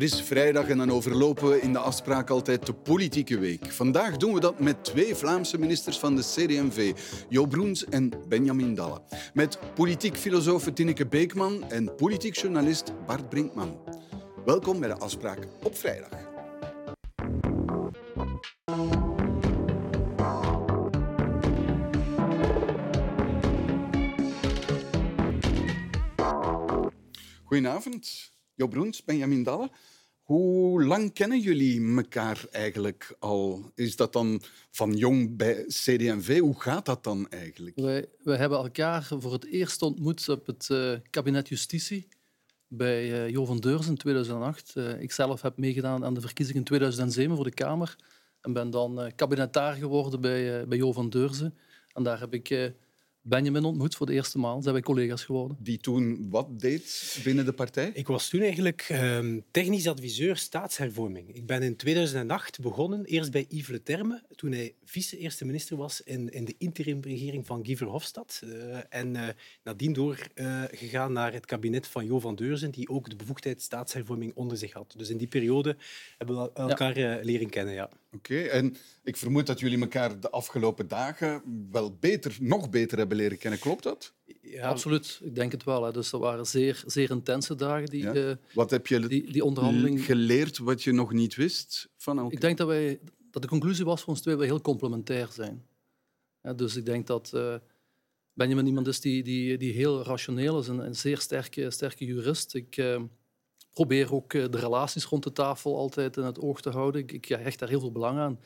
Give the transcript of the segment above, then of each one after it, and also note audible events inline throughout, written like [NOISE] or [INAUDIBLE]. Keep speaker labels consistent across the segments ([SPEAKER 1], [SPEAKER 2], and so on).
[SPEAKER 1] Er is vrijdag en dan overlopen we in de afspraak altijd de politieke week. Vandaag doen we dat met twee Vlaamse ministers van de CD&V, Jo Broens en Benjamin Dalle. Met politiek filosoof Tineke Beekman en politiek journalist Bart Brinkman. Welkom bij de afspraak op vrijdag. Goedenavond, Jo Broens, Benjamin Dalle. Hoe lang kennen jullie elkaar eigenlijk al? Is dat dan van jong bij CD&V? Hoe gaat dat dan eigenlijk?
[SPEAKER 2] Wij, hebben elkaar voor het eerst ontmoet op het uh, kabinet Justitie bij uh, Jo van Deurzen in 2008. Uh, ik zelf heb meegedaan aan de verkiezingen in 2007 voor de Kamer en ben dan kabinetaar geworden bij, bij Jo van Deurzen. En daar heb ik Benjamin ontmoet voor de eerste maal. Zijn wij collega's geworden.
[SPEAKER 1] Die toen wat deed binnen de partij?
[SPEAKER 3] Ik was toen eigenlijk um, technisch adviseur staatshervorming. Ik ben in 2008 begonnen, eerst bij Yves Le Terme, toen hij vice-eerste minister was in, in de interimregering van Guy Verhofstadt. Uh, en uh, nadien doorgegaan uh, naar het kabinet van Jo van Deurzen, die ook de bevoegdheid staatshervorming onder zich had. Dus in die periode hebben we elkaar ja. leren kennen. Ja.
[SPEAKER 1] Oké, okay. en ik vermoed dat jullie elkaar de afgelopen dagen wel beter, nog beter hebben leren kennen. Klopt dat?
[SPEAKER 2] Ja, absoluut. Ik denk het wel. Hè. Dus dat waren zeer, zeer intense dagen, die, ja. uh,
[SPEAKER 1] wat heb je
[SPEAKER 2] die, die onderhandeling.
[SPEAKER 1] geleerd wat je nog niet wist van elkaar?
[SPEAKER 2] Ik denk dat, wij, dat de conclusie was voor ons twee we heel complementair zijn. Ja, dus ik denk dat uh, Benjamin iemand is die, die, die heel rationeel is en een zeer sterke, sterke jurist. Ik uh, probeer ook de relaties rond de tafel altijd in het oog te houden. Ik, ik hecht daar heel veel belang aan.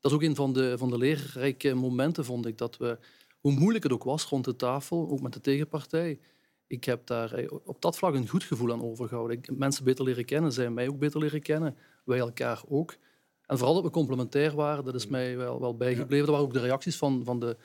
[SPEAKER 2] Dat is ook een van de, van de leerrijke momenten, vond ik, dat we hoe moeilijk het ook was rond de tafel, ook met de tegenpartij, ik heb daar eh, op dat vlak een goed gevoel aan overgehouden. Ik mensen beter leren kennen, zij mij ook beter leren kennen, wij elkaar ook. En vooral dat we complementair waren, dat is mij wel, wel bijgebleven. Dat waren ook de reacties van, van de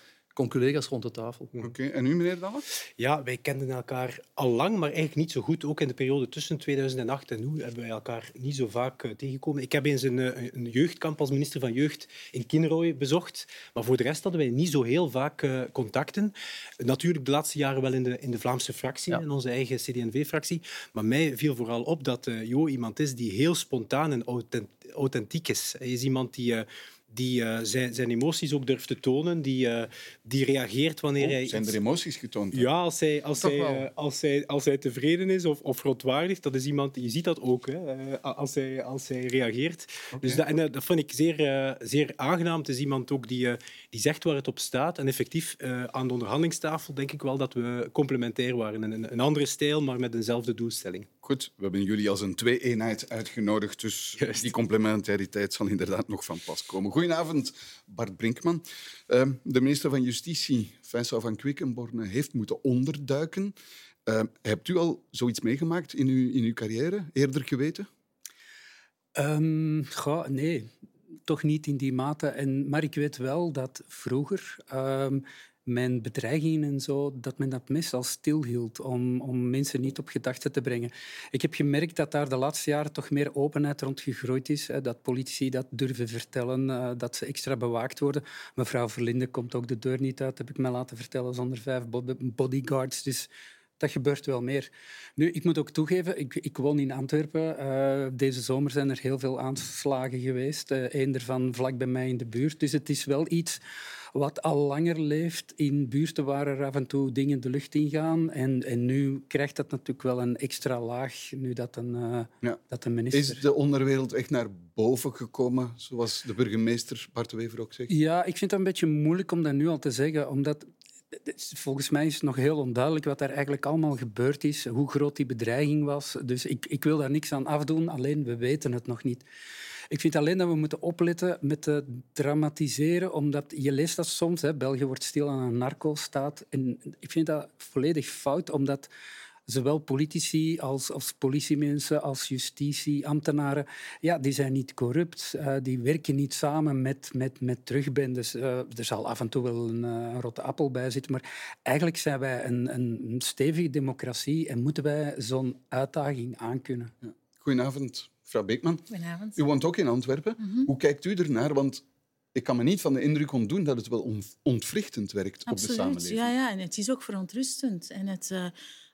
[SPEAKER 2] collega's rond de tafel.
[SPEAKER 1] Oké, en u, meneer Dalle?
[SPEAKER 3] Ja, wij kenden elkaar al lang, maar eigenlijk niet zo goed. Ook in de periode tussen 2008 en nu hebben wij elkaar niet zo vaak uh, tegengekomen. Ik heb eens een, uh, een, jeugdkamp als minister van Jeugd in Kinrooi bezocht, maar voor de rest hadden wij niet zo heel vaak uh, contacten. Natuurlijk de laatste jaren wel in de, in de Vlaamse fractie, ja. in onze eigen CD&V-fractie. Maar mij viel vooral op dat Jo iemand is die heel spontaan en authentiek is. Hij is iemand die die uh, zijn, zijn, emoties ook durft te tonen, die, uh, die reageert wanneer
[SPEAKER 1] oh,
[SPEAKER 3] hij...
[SPEAKER 1] Zijn er emoties getoond?
[SPEAKER 3] Ja, als hij, als hij, uh, als hij, als hij tevreden is of, of verontwaardigd, dat is iemand... Je ziet dat ook, hè, als, hij, als hij reageert. Okay. Dus dat, en, dat vind ik zeer, zeer aangenaam. Het is iemand ook die, die zegt waar het op staat. En effectief, aan de onderhandelingstafel denk ik wel dat we complementair waren. Een, een andere stijl, maar met dezelfde doelstelling.
[SPEAKER 1] Goed, we hebben jullie als een twee-eenheid uitgenodigd, dus Juist. die complementariteit zal inderdaad nog van pas komen. Goedenavond, Bart Brinkman. Uh, de minister van Justitie, Vincent van Quickenborne, heeft moeten onderduiken. Uh, hebt u al zoiets meegemaakt in uw, in uw carrière, eerder geweten?
[SPEAKER 4] Um, goh, nee, toch niet in die mate. En, maar ik weet wel dat vroeger... Um, mijn bedreigingen en zo, dat men dat meestal stilhield om, om mensen niet op gedachten te brengen. Ik heb gemerkt dat daar de laatste jaren toch meer openheid rond gegroeid is. Hè, dat politici dat durven vertellen, uh, dat ze extra bewaakt worden. Mevrouw Verlinde komt ook de deur niet uit, heb ik me laten vertellen, zonder vijf bodyguards. Dus dat gebeurt wel meer. Nu, ik moet ook toegeven, ik, ik woon in Antwerpen. Uh, deze zomer zijn er heel veel aanslagen geweest. Eén ervan vlak bij mij in de buurt. Dus het is wel iets wat al langer leeft in buurten waar er af en toe dingen de lucht ingaan. En, en nu krijgt dat natuurlijk wel een extra laag, nu dat een, uh, ja. dat een minister...
[SPEAKER 1] Is de onderwereld echt naar boven gekomen, zoals de burgemeester Bart Wever ook zegt?
[SPEAKER 4] Ja, ik vind het een beetje moeilijk om dat nu al te zeggen, omdat Volgens mij is het nog heel onduidelijk wat er eigenlijk allemaal gebeurd is, hoe groot die bedreiging was. Dus ik, ik wil daar niks aan afdoen, alleen we weten het nog niet. Ik vind alleen dat we moeten opletten met het dramatiseren, omdat je leest dat soms, hè, België wordt stil aan een narco-staat. En ik vind dat volledig fout, omdat zowel politici als, als politiemensen, als justitieambtenaren, ja, die zijn niet corrupt. Uh, die werken niet samen met, met, met terugbendes. Uh, er zal af en toe wel een, uh, rotte appel bij zitten, maar eigenlijk zijn wij een, een stevige democratie en moeten wij zo'n uitdaging aankunnen. Ja.
[SPEAKER 1] Goedenavond, mevrouw Beekman.
[SPEAKER 5] Goedenavond.
[SPEAKER 1] U woont ook in Antwerpen. Mm -hmm. Hoe kijkt u ernaar? Want ik kan me niet van de indruk ontdoen dat het wel ontwrichtend werkt
[SPEAKER 5] Absoluut.
[SPEAKER 1] op de samenleving.
[SPEAKER 5] Ja, ja, en het is ook verontrustend. En het, uh,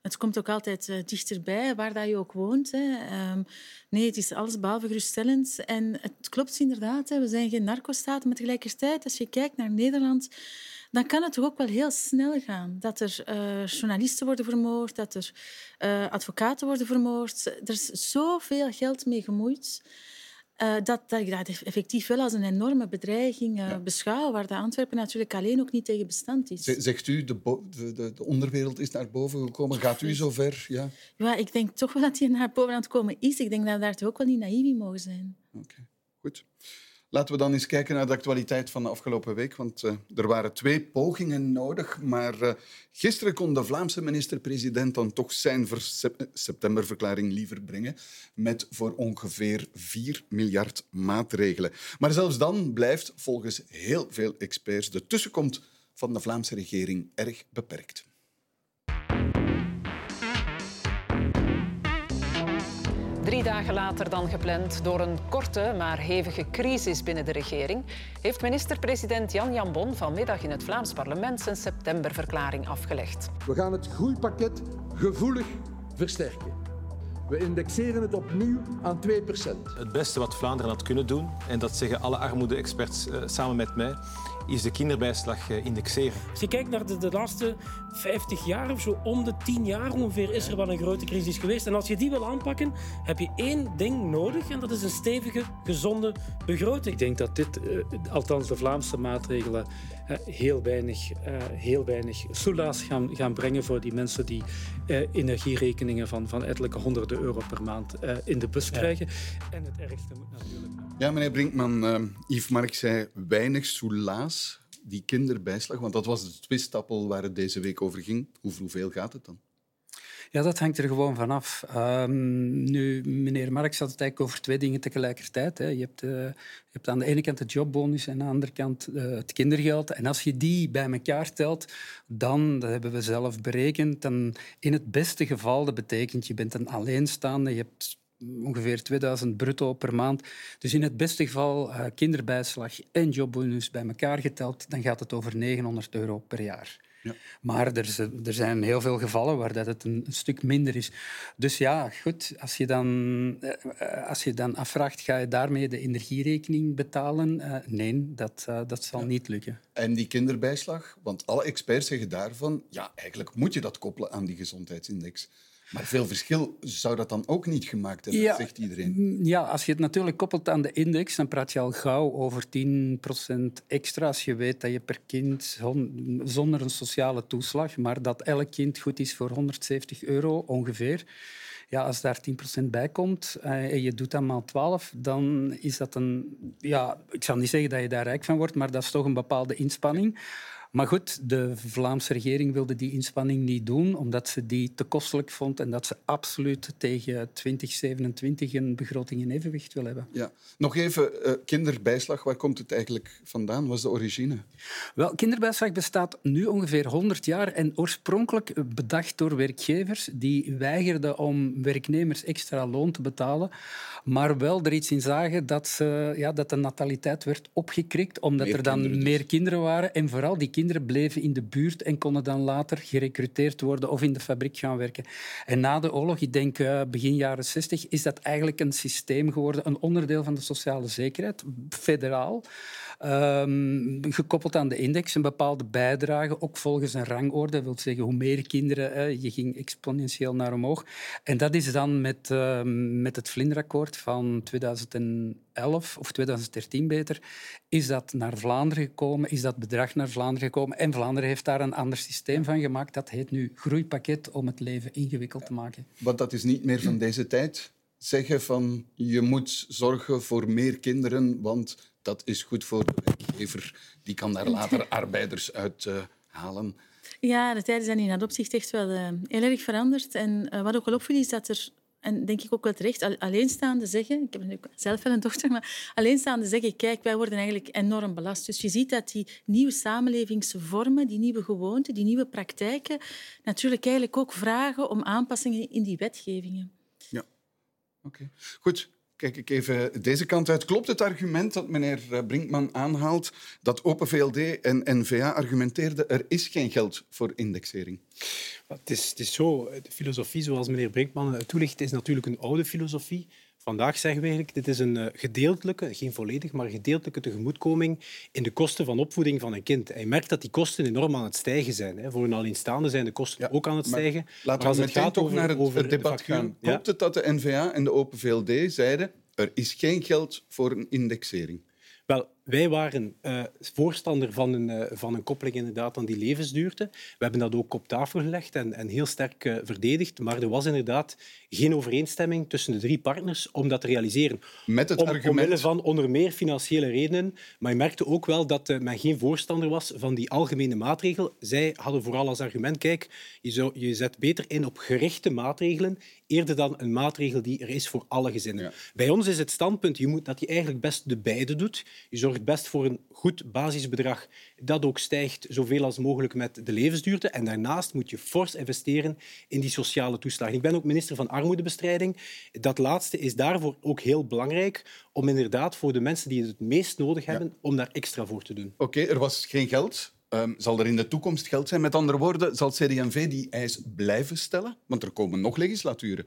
[SPEAKER 5] Het komt ook altijd uh, dichterbij, waar dat je ook woont. Hè. Ehm, nee, het is alles behalve geruststellend. En het klopt inderdaad, hè. we zijn geen narcostaat, maar tegelijkertijd, als je kijkt naar Nederland dan kan het toch ook wel heel snel gaan. Dat er uh, journalisten worden vermoord, dat er uh, advocaten worden vermoord. Er is zoveel geld mee gemoeid. Uh, dat, dat ik dat effectief wel als een enorme bedreiging uh, ja. beschouw, waar de Antwerpen natuurlijk alleen ook niet tegen bestand is.
[SPEAKER 1] Zegt u, de, de, de, onderwereld is naar boven gekomen. Gaat u zover? Ja?
[SPEAKER 5] ja, ik denk toch wel dat hij naar boven aan het komen is. Ik denk dat we daar toch ook wel niet naïef in mogen zijn.
[SPEAKER 1] Oké, okay. goed. Laten we dan eens kijken naar de actualiteit van de afgelopen week. Want uh, er waren twee pogingen nodig. Maar uh, gisteren kon de Vlaamse minister-president dan toch zijn septemberverklaring liever brengen. Met voor ongeveer 4 miljard maatregelen. Maar zelfs dan blijft volgens heel veel experts de tussenkomst van de Vlaamse regering erg beperkt.
[SPEAKER 6] Drie dagen later dan gepland, door een korte maar hevige crisis binnen de regering, heeft minister-president Jan Jambon vanmiddag in het Vlaams parlement zijn septemberverklaring afgelegd.
[SPEAKER 7] We gaan het groeipakket gevoelig versterken. We indexeren het opnieuw aan 2%
[SPEAKER 8] Het beste wat Vlaanderen had kunnen doen, en dat zeggen alle armoede-experts uh, samen met mij, is de kinderbijslag uh, indexeren.
[SPEAKER 9] Als je kijkt naar de, de, laatste 50 jaar of zo, om de 10 jaar ongeveer, is er wel een grote crisis geweest. En als je die wil aanpakken, heb je één ding nodig en dat is een stevige, gezonde begroting.
[SPEAKER 10] Ik denk dat dit, uh, althans de Vlaamse maatregelen, heel weinig, heel weinig soelaas gaan, gaan brengen voor die mensen die energierekeningen van, van ettelijke honderden euro per maand uh, in de bus krijgen. Ja. En het ergste moet natuurlijk...
[SPEAKER 1] Ja, meneer Brinkman, uh, Yves Mark zei weinig soelaas, die kinderbijslag, want dat was de twistappel waar het deze week over ging. Hoeveel gaat het dan?
[SPEAKER 4] Ja, dat hangt er gewoon vanaf. Um, nu, meneer Marx had het eigenlijk over twee dingen tegelijkertijd. Hè. Je, hebt, uh, je hebt aan de ene kant de jobbonus en aan de andere kant uh, het kindergeld. En als je die bij elkaar telt, dan, dat hebben we zelf berekend, dan in het beste geval, dat betekent je bent een alleenstaande, je hebt ongeveer 2000 bruto per maand. Dus in het beste geval uh, kinderbijslag en jobbonus bij elkaar geteld, dan gaat het over 900 euro per jaar. Ja. Maar er, er, zijn heel veel gevallen waar dat het een, een, stuk minder is. Dus ja, goed, als je, dan, uh, als je dan afvraagt, ga je daarmee de energierekening betalen? Uh, nee, dat, uh, dat zal ja. niet lukken.
[SPEAKER 1] En die kinderbijslag? Want alle experts zeggen daarvan, ja, eigenlijk moet je dat koppelen aan die gezondheidsindex. Maar veel verschil zou dat dan ook niet gemaakt hebben, ja, zegt iedereen.
[SPEAKER 4] Ja, als je het natuurlijk koppelt aan de index, dan praat je al gauw over 10% extra. Als je weet dat je per kind zonder een sociale toeslag, maar dat elk kind goed is voor 170 euro ongeveer. Ja, als daar 10% bij komt uh, en je doet dat maal 12, dan is dat een... Ja, ik zal niet zeggen dat je daar rijk van wordt, maar dat is toch een bepaalde inspanning. Maar goed, de Vlaamse regering wilde die inspanning niet doen, omdat ze die te kostelijk vond en dat ze absoluut tegen 2027 een begroting in evenwicht wil hebben.
[SPEAKER 1] Ja. Nog even, uh, kinderbijslag, waar komt het eigenlijk vandaan? Wat is de origine?
[SPEAKER 4] Wel, kinderbijslag bestaat nu ongeveer 100 jaar en oorspronkelijk bedacht door werkgevers die weigerden om werknemers extra loon te betalen, maar wel er iets in zagen dat, ze, ja, dat de nataliteit werd opgekrikt, omdat meer er dan dus. meer kinderen waren en vooral die kinderen kinderen bleven in de buurt en konden dan later gerecruiteerd worden of in de fabriek gaan werken. En na de oorlog, ik denk uh, begin jaren 60, is dat eigenlijk een systeem geworden, een onderdeel van de sociale zekerheid, federaal. Um, gekoppeld aan de index, een bepaalde bijdrage, ook volgens een rangorde. Dat wil zeggen, hoe meer kinderen, hè, je ging exponentieel naar omhoog. En dat is dan met, uh, met het Vlinderakkoord van 2011, of 2013 beter, is dat naar Vlaanderen gekomen, is dat bedrag naar Vlaanderen gekomen. En Vlaanderen heeft daar een ander systeem van gemaakt. Dat heet nu groeipakket om het leven ingewikkeld te maken.
[SPEAKER 1] Want dat is niet meer van deze tijd? Zeggen van je moet zorgen voor meer kinderen, want dat is goed voor de werkgever. Die kan daar later [LAUGHS] arbeiders uit uh, halen.
[SPEAKER 5] Ja, de tijden zijn in dat opzicht echt wel uh, heel erg veranderd. En uh, wat ook wel opviel is dat er, en denk ik ook wel terecht, alleenstaande zeggen, ik heb zelf wel een dochter, maar alleenstaande zeggen, kijk, wij worden eigenlijk enorm belast. Dus je ziet dat die nieuwe samenlevingsvormen, die nieuwe gewoonten, die nieuwe praktijken, natuurlijk eigenlijk ook vragen om aanpassingen in die wetgevingen.
[SPEAKER 1] Ja, oké. Okay. Goed. Kijk ik even deze kant uit. Klopt het argument dat meneer eh, Brinkman aanhaalt dat Open VLD en N-VA argumenteerden er is geen geld voor indexering?
[SPEAKER 3] Het is, het is zo, de filosofie zoals meneer Brinkman toelicht, is natuurlijk een oude filosofie. Vandaag zeggen we eigenlijk, dit is een eh, gedeeltelijke, geen volledig, maar gedeeltelijke tegemoetkoming in de kosten van opvoeding van een kind. En je merkt dat die kosten enorm aan het stijgen zijn. Voor een alleenstaande zijn de kosten ook aan het stijgen.
[SPEAKER 1] Laten we meteen toch naar het, over het debat gaan. Klopt het dat de N-VA en de Open VLD zeiden er is geen geld voor een indexering?
[SPEAKER 3] Wij waren uh, voorstander van een, uh, van een koppeling inderdaad aan die levensduurte. We hebben dat ook op tafel gelegd en, en heel sterk uh, verdedigd. Maar er was inderdaad geen overeenstemming tussen de drie partners om dat te realiseren.
[SPEAKER 1] Met het
[SPEAKER 3] om,
[SPEAKER 1] argument...
[SPEAKER 3] Omwille van onder meer financiële redenen. Maar je merkte ook wel dat men geen voorstander was van die algemene maatregel. Zij hadden vooral als argument, kijk, je, zou, je zet beter in op gerichte maatregelen eerder dan een maatregel die er is voor alle gezinnen. Ja. Bij ons is het standpunt je moet, dat je eigenlijk best de beide doet. Je zorgt best voor een goed basisbedrag dat ook stijgt zoveel als mogelijk met de levensduurte. En daarnaast moet je fors investeren in die sociale toeslagen. Ik ben ook minister van Armoedebestrijding. Dat laatste is daarvoor ook heel belangrijk om inderdaad voor de mensen die het het meest nodig hebben, ja. om daar extra voor te doen.
[SPEAKER 1] Oké, er was geen geld. Um, zal er in de toekomst geld zijn? Met andere woorden, zal CD&V die eis blijven stellen? Want er komen nog legislaturen.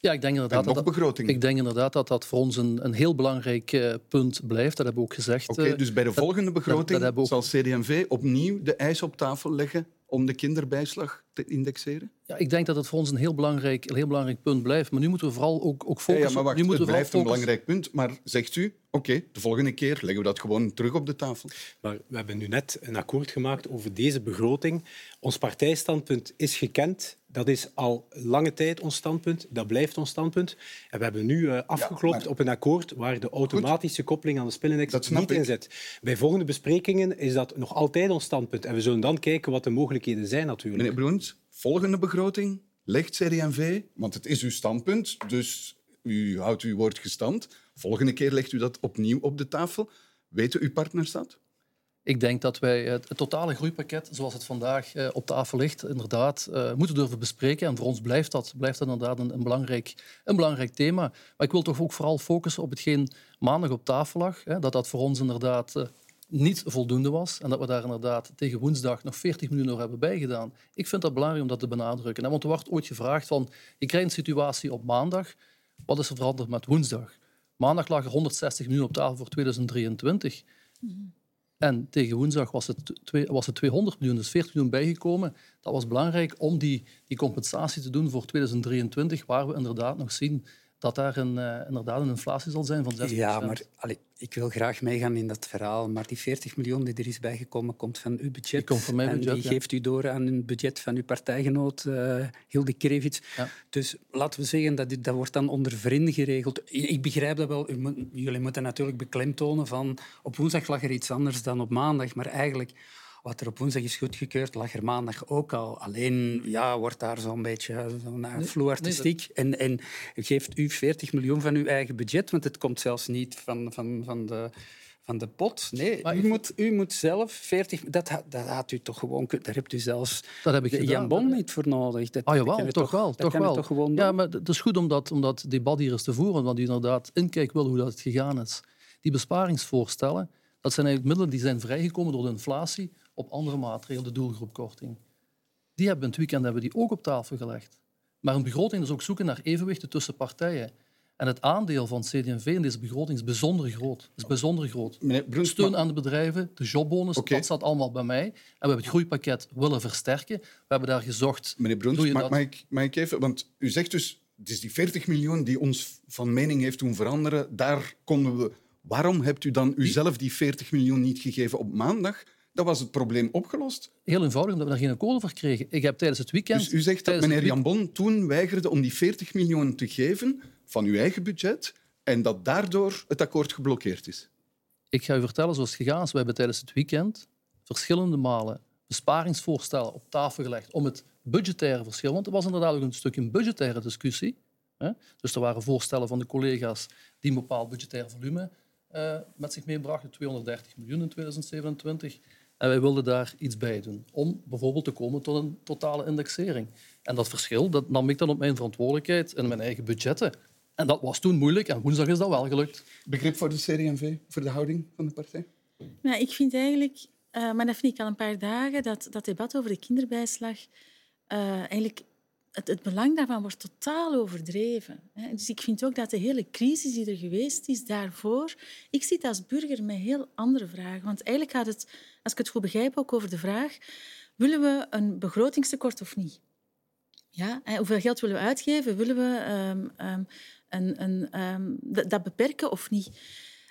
[SPEAKER 2] Ja, ik denk inderdaad,
[SPEAKER 1] en nog
[SPEAKER 2] dat, ik denk inderdaad dat dat voor ons een, een heel belangrijk uh, punt blijft. Dat hebben we ook gezegd.
[SPEAKER 1] Oké, okay, dus bij de volgende begroting dat, dat zal CD&V opnieuw de eis op tafel leggen om de kinderbijslag te indexeren?
[SPEAKER 2] Ja, ik denk dat het voor ons een heel belangrijk, een heel belangrijk punt blijft. Maar nu moeten we vooral ook, ook focussen...
[SPEAKER 1] Ja, ja maar wacht,
[SPEAKER 2] nu moeten
[SPEAKER 1] het
[SPEAKER 2] we
[SPEAKER 1] blijft een belangrijk punt. Maar zegt u, oké, okay, de volgende keer leggen we dat gewoon terug op de tafel.
[SPEAKER 3] Maar we hebben nu net een akkoord gemaakt over deze begroting. Ons partijstandpunt is gekend. Dat is al lange tijd ons standpunt. Dat blijft ons standpunt. En we hebben nu uh, afgeklopt ja, maar... op een akkoord waar de automatische Goed. koppeling aan de spinnindex niet in zit. Bij volgende besprekingen is dat nog altijd ons standpunt. En we zullen dan kijken wat de mogelijkheden zijn natuurlijk.
[SPEAKER 1] Meneer Broens, volgende begroting legt CD&V, want het is uw standpunt, dus u houdt uw woord gestand. Volgende keer legt u dat opnieuw op de tafel. Weten uw partners dat?
[SPEAKER 2] Ik denk dat wij het, het totale groeipakket, zoals het vandaag uh, op tafel ligt, inderdaad uh, moeten durven bespreken. En voor ons blijft dat, blijft dat inderdaad een, belangrijk, een belangrijk thema. Maar ik wil toch ook vooral focussen op hetgeen maandag op tafel lag. Dat dat voor ons inderdaad niet voldoende was en dat we daar inderdaad tegen woensdag nog 40 miljoen euro hebben bijgedaan. Ik vind dat belangrijk om dat te benadrukken. Want er wordt ooit gevraagd van, je krijgt een situatie op maandag, wat is er veranderd met woensdag? Maandag lag er 160 miljoen op tafel voor 2023. Mm. En tegen woensdag was het, was het 200 miljoen, dus 40 miljoen bijgekomen. Dat was belangrijk om die, die compensatie te doen voor 2023, waar we inderdaad nog zien dat daar een, uh, inderdaad een inflatie zal zijn van 6%.
[SPEAKER 4] Ja, maar allee, ik wil graag meegaan in dat verhaal. Maar die 40 miljoen die er is bijgekomen, komt van uw budget. Die
[SPEAKER 2] komt van mijn budget,
[SPEAKER 4] en die
[SPEAKER 2] ja.
[SPEAKER 4] geeft u door aan een budget van uw partijgenoot uh, Hilde Krevits. Ja. Dus laten we zeggen, dat, dat wordt dan onder vrienden geregeld. Ik begrijp dat wel. Jullie moeten natuurlijk beklemtonen van op woensdag lag er iets anders dan op maandag. Maar eigenlijk wat er op woensdag is goedgekeurd, lag er maandag ook al. Alleen ja, wordt daar zo'n beetje zo'n artistiek. Nee, dat... en, en geeft u 40 miljoen van uw eigen budget, want het komt zelfs niet van, van, van de van de pot. Nee, maar u, moet, u moet zelf 40... Dat, dat had u toch gewoon... Daar hebt u zelfs
[SPEAKER 2] dat heb ik gedaan.
[SPEAKER 4] Jan Bon niet voor nodig. Dat,
[SPEAKER 2] ah, jawel, toch, toch wel.
[SPEAKER 4] Dat
[SPEAKER 2] toch wel.
[SPEAKER 4] toch gewoon
[SPEAKER 2] ja, maar het is goed om dat, om dat debat hier eens te voeren, want u inderdaad inkijkt wel hoe dat gegaan is. Die besparingsvoorstellen, dat zijn eigenlijk middelen die zijn vrijgekomen door de inflatie op andere maatregelen, de doelgroepkorting. Die hebben we het weekend hebben die ook op tafel gelegd. Maar een begroting is ook zoeken naar evenwichten tussen partijen. En het aandeel van CD&V in deze begroting is bijzonder groot. Is bijzonder groot.
[SPEAKER 1] Bruns,
[SPEAKER 2] Steun aan de bedrijven, de jobbonus, okay. dat staat allemaal bij mij. En we hebben het groeipakket willen versterken. We hebben daar gezocht...
[SPEAKER 1] Meneer Bruns, mag, dat... mag, ik, mag ik even... Want u zegt dus, het is die 40 miljoen die ons van mening heeft doen veranderen. Daar konden we... Waarom hebt u dan uzelf die 40 miljoen niet gegeven op maandag? Dat was het probleem opgelost.
[SPEAKER 2] Heel eenvoudig, omdat we daar geen akkoord over kregen. Ik heb tijdens het weekend...
[SPEAKER 1] Dus u zegt dat meneer Jan Bon toen weigerde om die 40 miljoen te geven van uw eigen budget en dat daardoor het akkoord geblokkeerd is?
[SPEAKER 2] Ik ga u vertellen zoals het gegaan is. We hebben tijdens het weekend verschillende malen besparingsvoorstellen op tafel gelegd om het budgettaire verschil, want er was inderdaad ook een stuk een budgettaire discussie. Hè? Dus er waren voorstellen van de collega's die een bepaald budgettair volume uh, met zich meebrachten, 230 miljoen in 2027. En wij wilden daar iets bij doen, om bijvoorbeeld te komen tot een totale indexering. En dat verschil dat nam ik dan op mijn verantwoordelijkheid in mijn eigen budgetten En dat was toen moeilijk en woensdag is dat wel gelukt.
[SPEAKER 1] Begrip voor de CD&V, voor de houding van de partij?
[SPEAKER 5] Nou, ik vind eigenlijk, uh, maar dat vind ik al een paar dagen, dat dat debat over de kinderbijslag uh, eigenlijk het, het, belang daarvan wordt totaal overdreven. Dus ik vind ook dat de hele crisis die er geweest is daarvoor... Ik zit als burger met heel andere vragen. Want eigenlijk gaat het, als ik het goed begrijp, ook over de vraag... Willen we een begrotingstekort of niet? Ja, hoeveel geld willen we uitgeven? Willen we um, um, een, een, um, dat beperken of niet?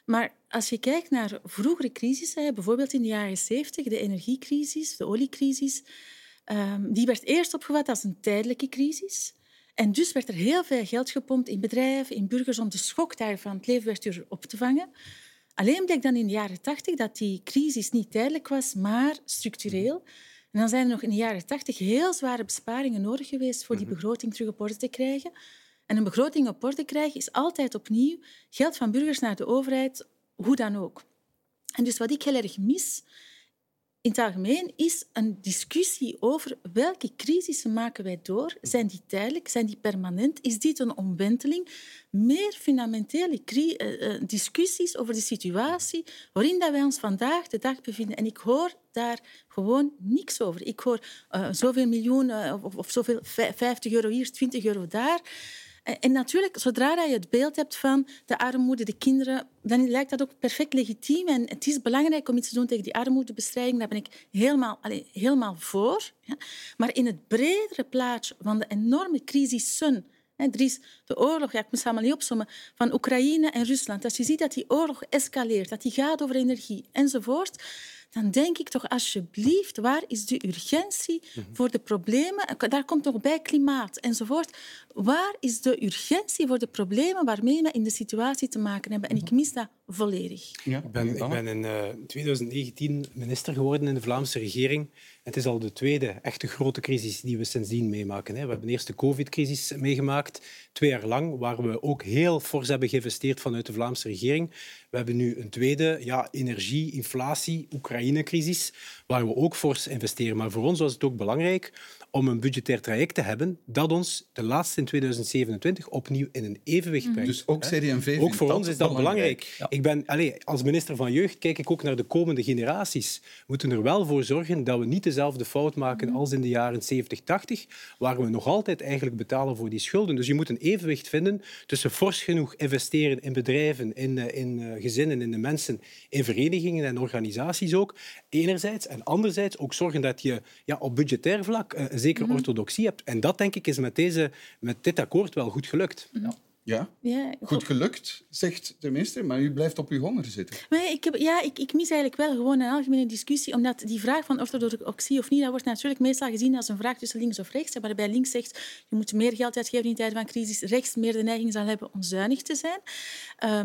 [SPEAKER 5] Maar als je kijkt naar vroegere crisissen, bijvoorbeeld in de jaren 70, de energiecrisis, de oliecrisis, die werd eerst opgevat als een tijdelijke crisis. En dus werd er heel veel geld gepompt in bedrijven, in burgers, om de schok daarvan het leven werd op te vangen. Alleen bleek dan in de jaren 80 dat die crisis niet tijdelijk was, maar structureel. En dan zijn er nog in de jaren 80 heel zware besparingen nodig geweest voor die mhm. begroting terug op orde te krijgen. En een begroting op orde krijgen is altijd opnieuw geld van burgers naar de overheid, hoe dan ook. En dus wat ik heel erg mis in het algemeen is een discussie over welke crisissen maken wij door. Zijn die tijdelijk? Zijn die permanent? Is dit een omwenteling? Meer fundamentele uh, discussies over de situatie waarin dat wij ons vandaag de dag bevinden. En ik hoor daar gewoon niks over. Ik hoor uh, zoveel miljoen of, of zoveel 50 euro hier, 20 euro daar. En natuurlijk, zodra je het beeld hebt van de armoede, de kinderen, dan lijkt dat ook perfect legitiem. En het is belangrijk om iets te doen tegen die armoedebestrijding. Daar ben ik helemaal, allez, helemaal voor. Maar in het bredere plaatje van de enorme crisissen er is de oorlog, ja, ik moet allemaal niet opzommen, van Oekraïne en Rusland. Als je ziet dat die oorlog escaleert, dat die gaat over energie enzovoort, dan denk ik toch alsjeblieft, waar is de urgentie mhm. voor de problemen? Daar komt nog bij klimaat enzovoort. Waar is de urgentie voor de problemen waarmee we in de situatie te maken hebben? En ik mis dat volledig.
[SPEAKER 3] Ja. Ik ben, ik ben in uh, eh, 2019 minister geworden in de Vlaamse regering. Het is al de tweede echte grote crisis die we sindsdien meemaken. We hebben eerst de covid-crisis meegemaakt, twee jaar lang, waar we ook heel fors hebben geïnvesteerd vanuit de Vlaamse regering. We hebben nu een tweede, ja, energie, inflatie, Oekraïne-crisis, waar we ook fors investeren. Maar voor ons was het ook belangrijk om een budgetair traject te hebben dat ons de laatste in 2027 opnieuw in een evenwicht brengt.
[SPEAKER 1] Dus ook CD&V
[SPEAKER 3] Ook voor ons is dat belangrijk. Ik ben, allez, als minister van Jeugd kijk ik ook naar de komende generaties. We moeten er wel voor zorgen dat we niet dezelfde fout maken als in de jaren 70, 80, waar we nog altijd eigenlijk betalen voor die schulden. Dus je moet een evenwicht vinden tussen fors genoeg investeren in bedrijven, in, eh, in eh, gezinnen, in de mensen, in verenigingen en organisaties ook, enerzijds. En anderzijds ook zorgen dat je ja, op budgetair vlak eh, zeker mhm. orthodoxie hebt. En dat, denk ik, is met, deze, met dit akkoord wel goed gelukt.
[SPEAKER 1] Ja. Ja, ja goed gelukt, zegt de minister, maar u blijft op uw honger zitten.
[SPEAKER 5] Nee, ik, heb, ja, ik, ik mis eigenlijk wel gewoon een algemene discussie, omdat die vraag van orthodoxie of niet, dat wordt natuurlijk meestal gezien als een vraag tussen links of rechts. Waarbij links zegt, je moet meer geld uitgeven in tijden van crisis, rechts meer de neiging zal hebben om zuinig te zijn.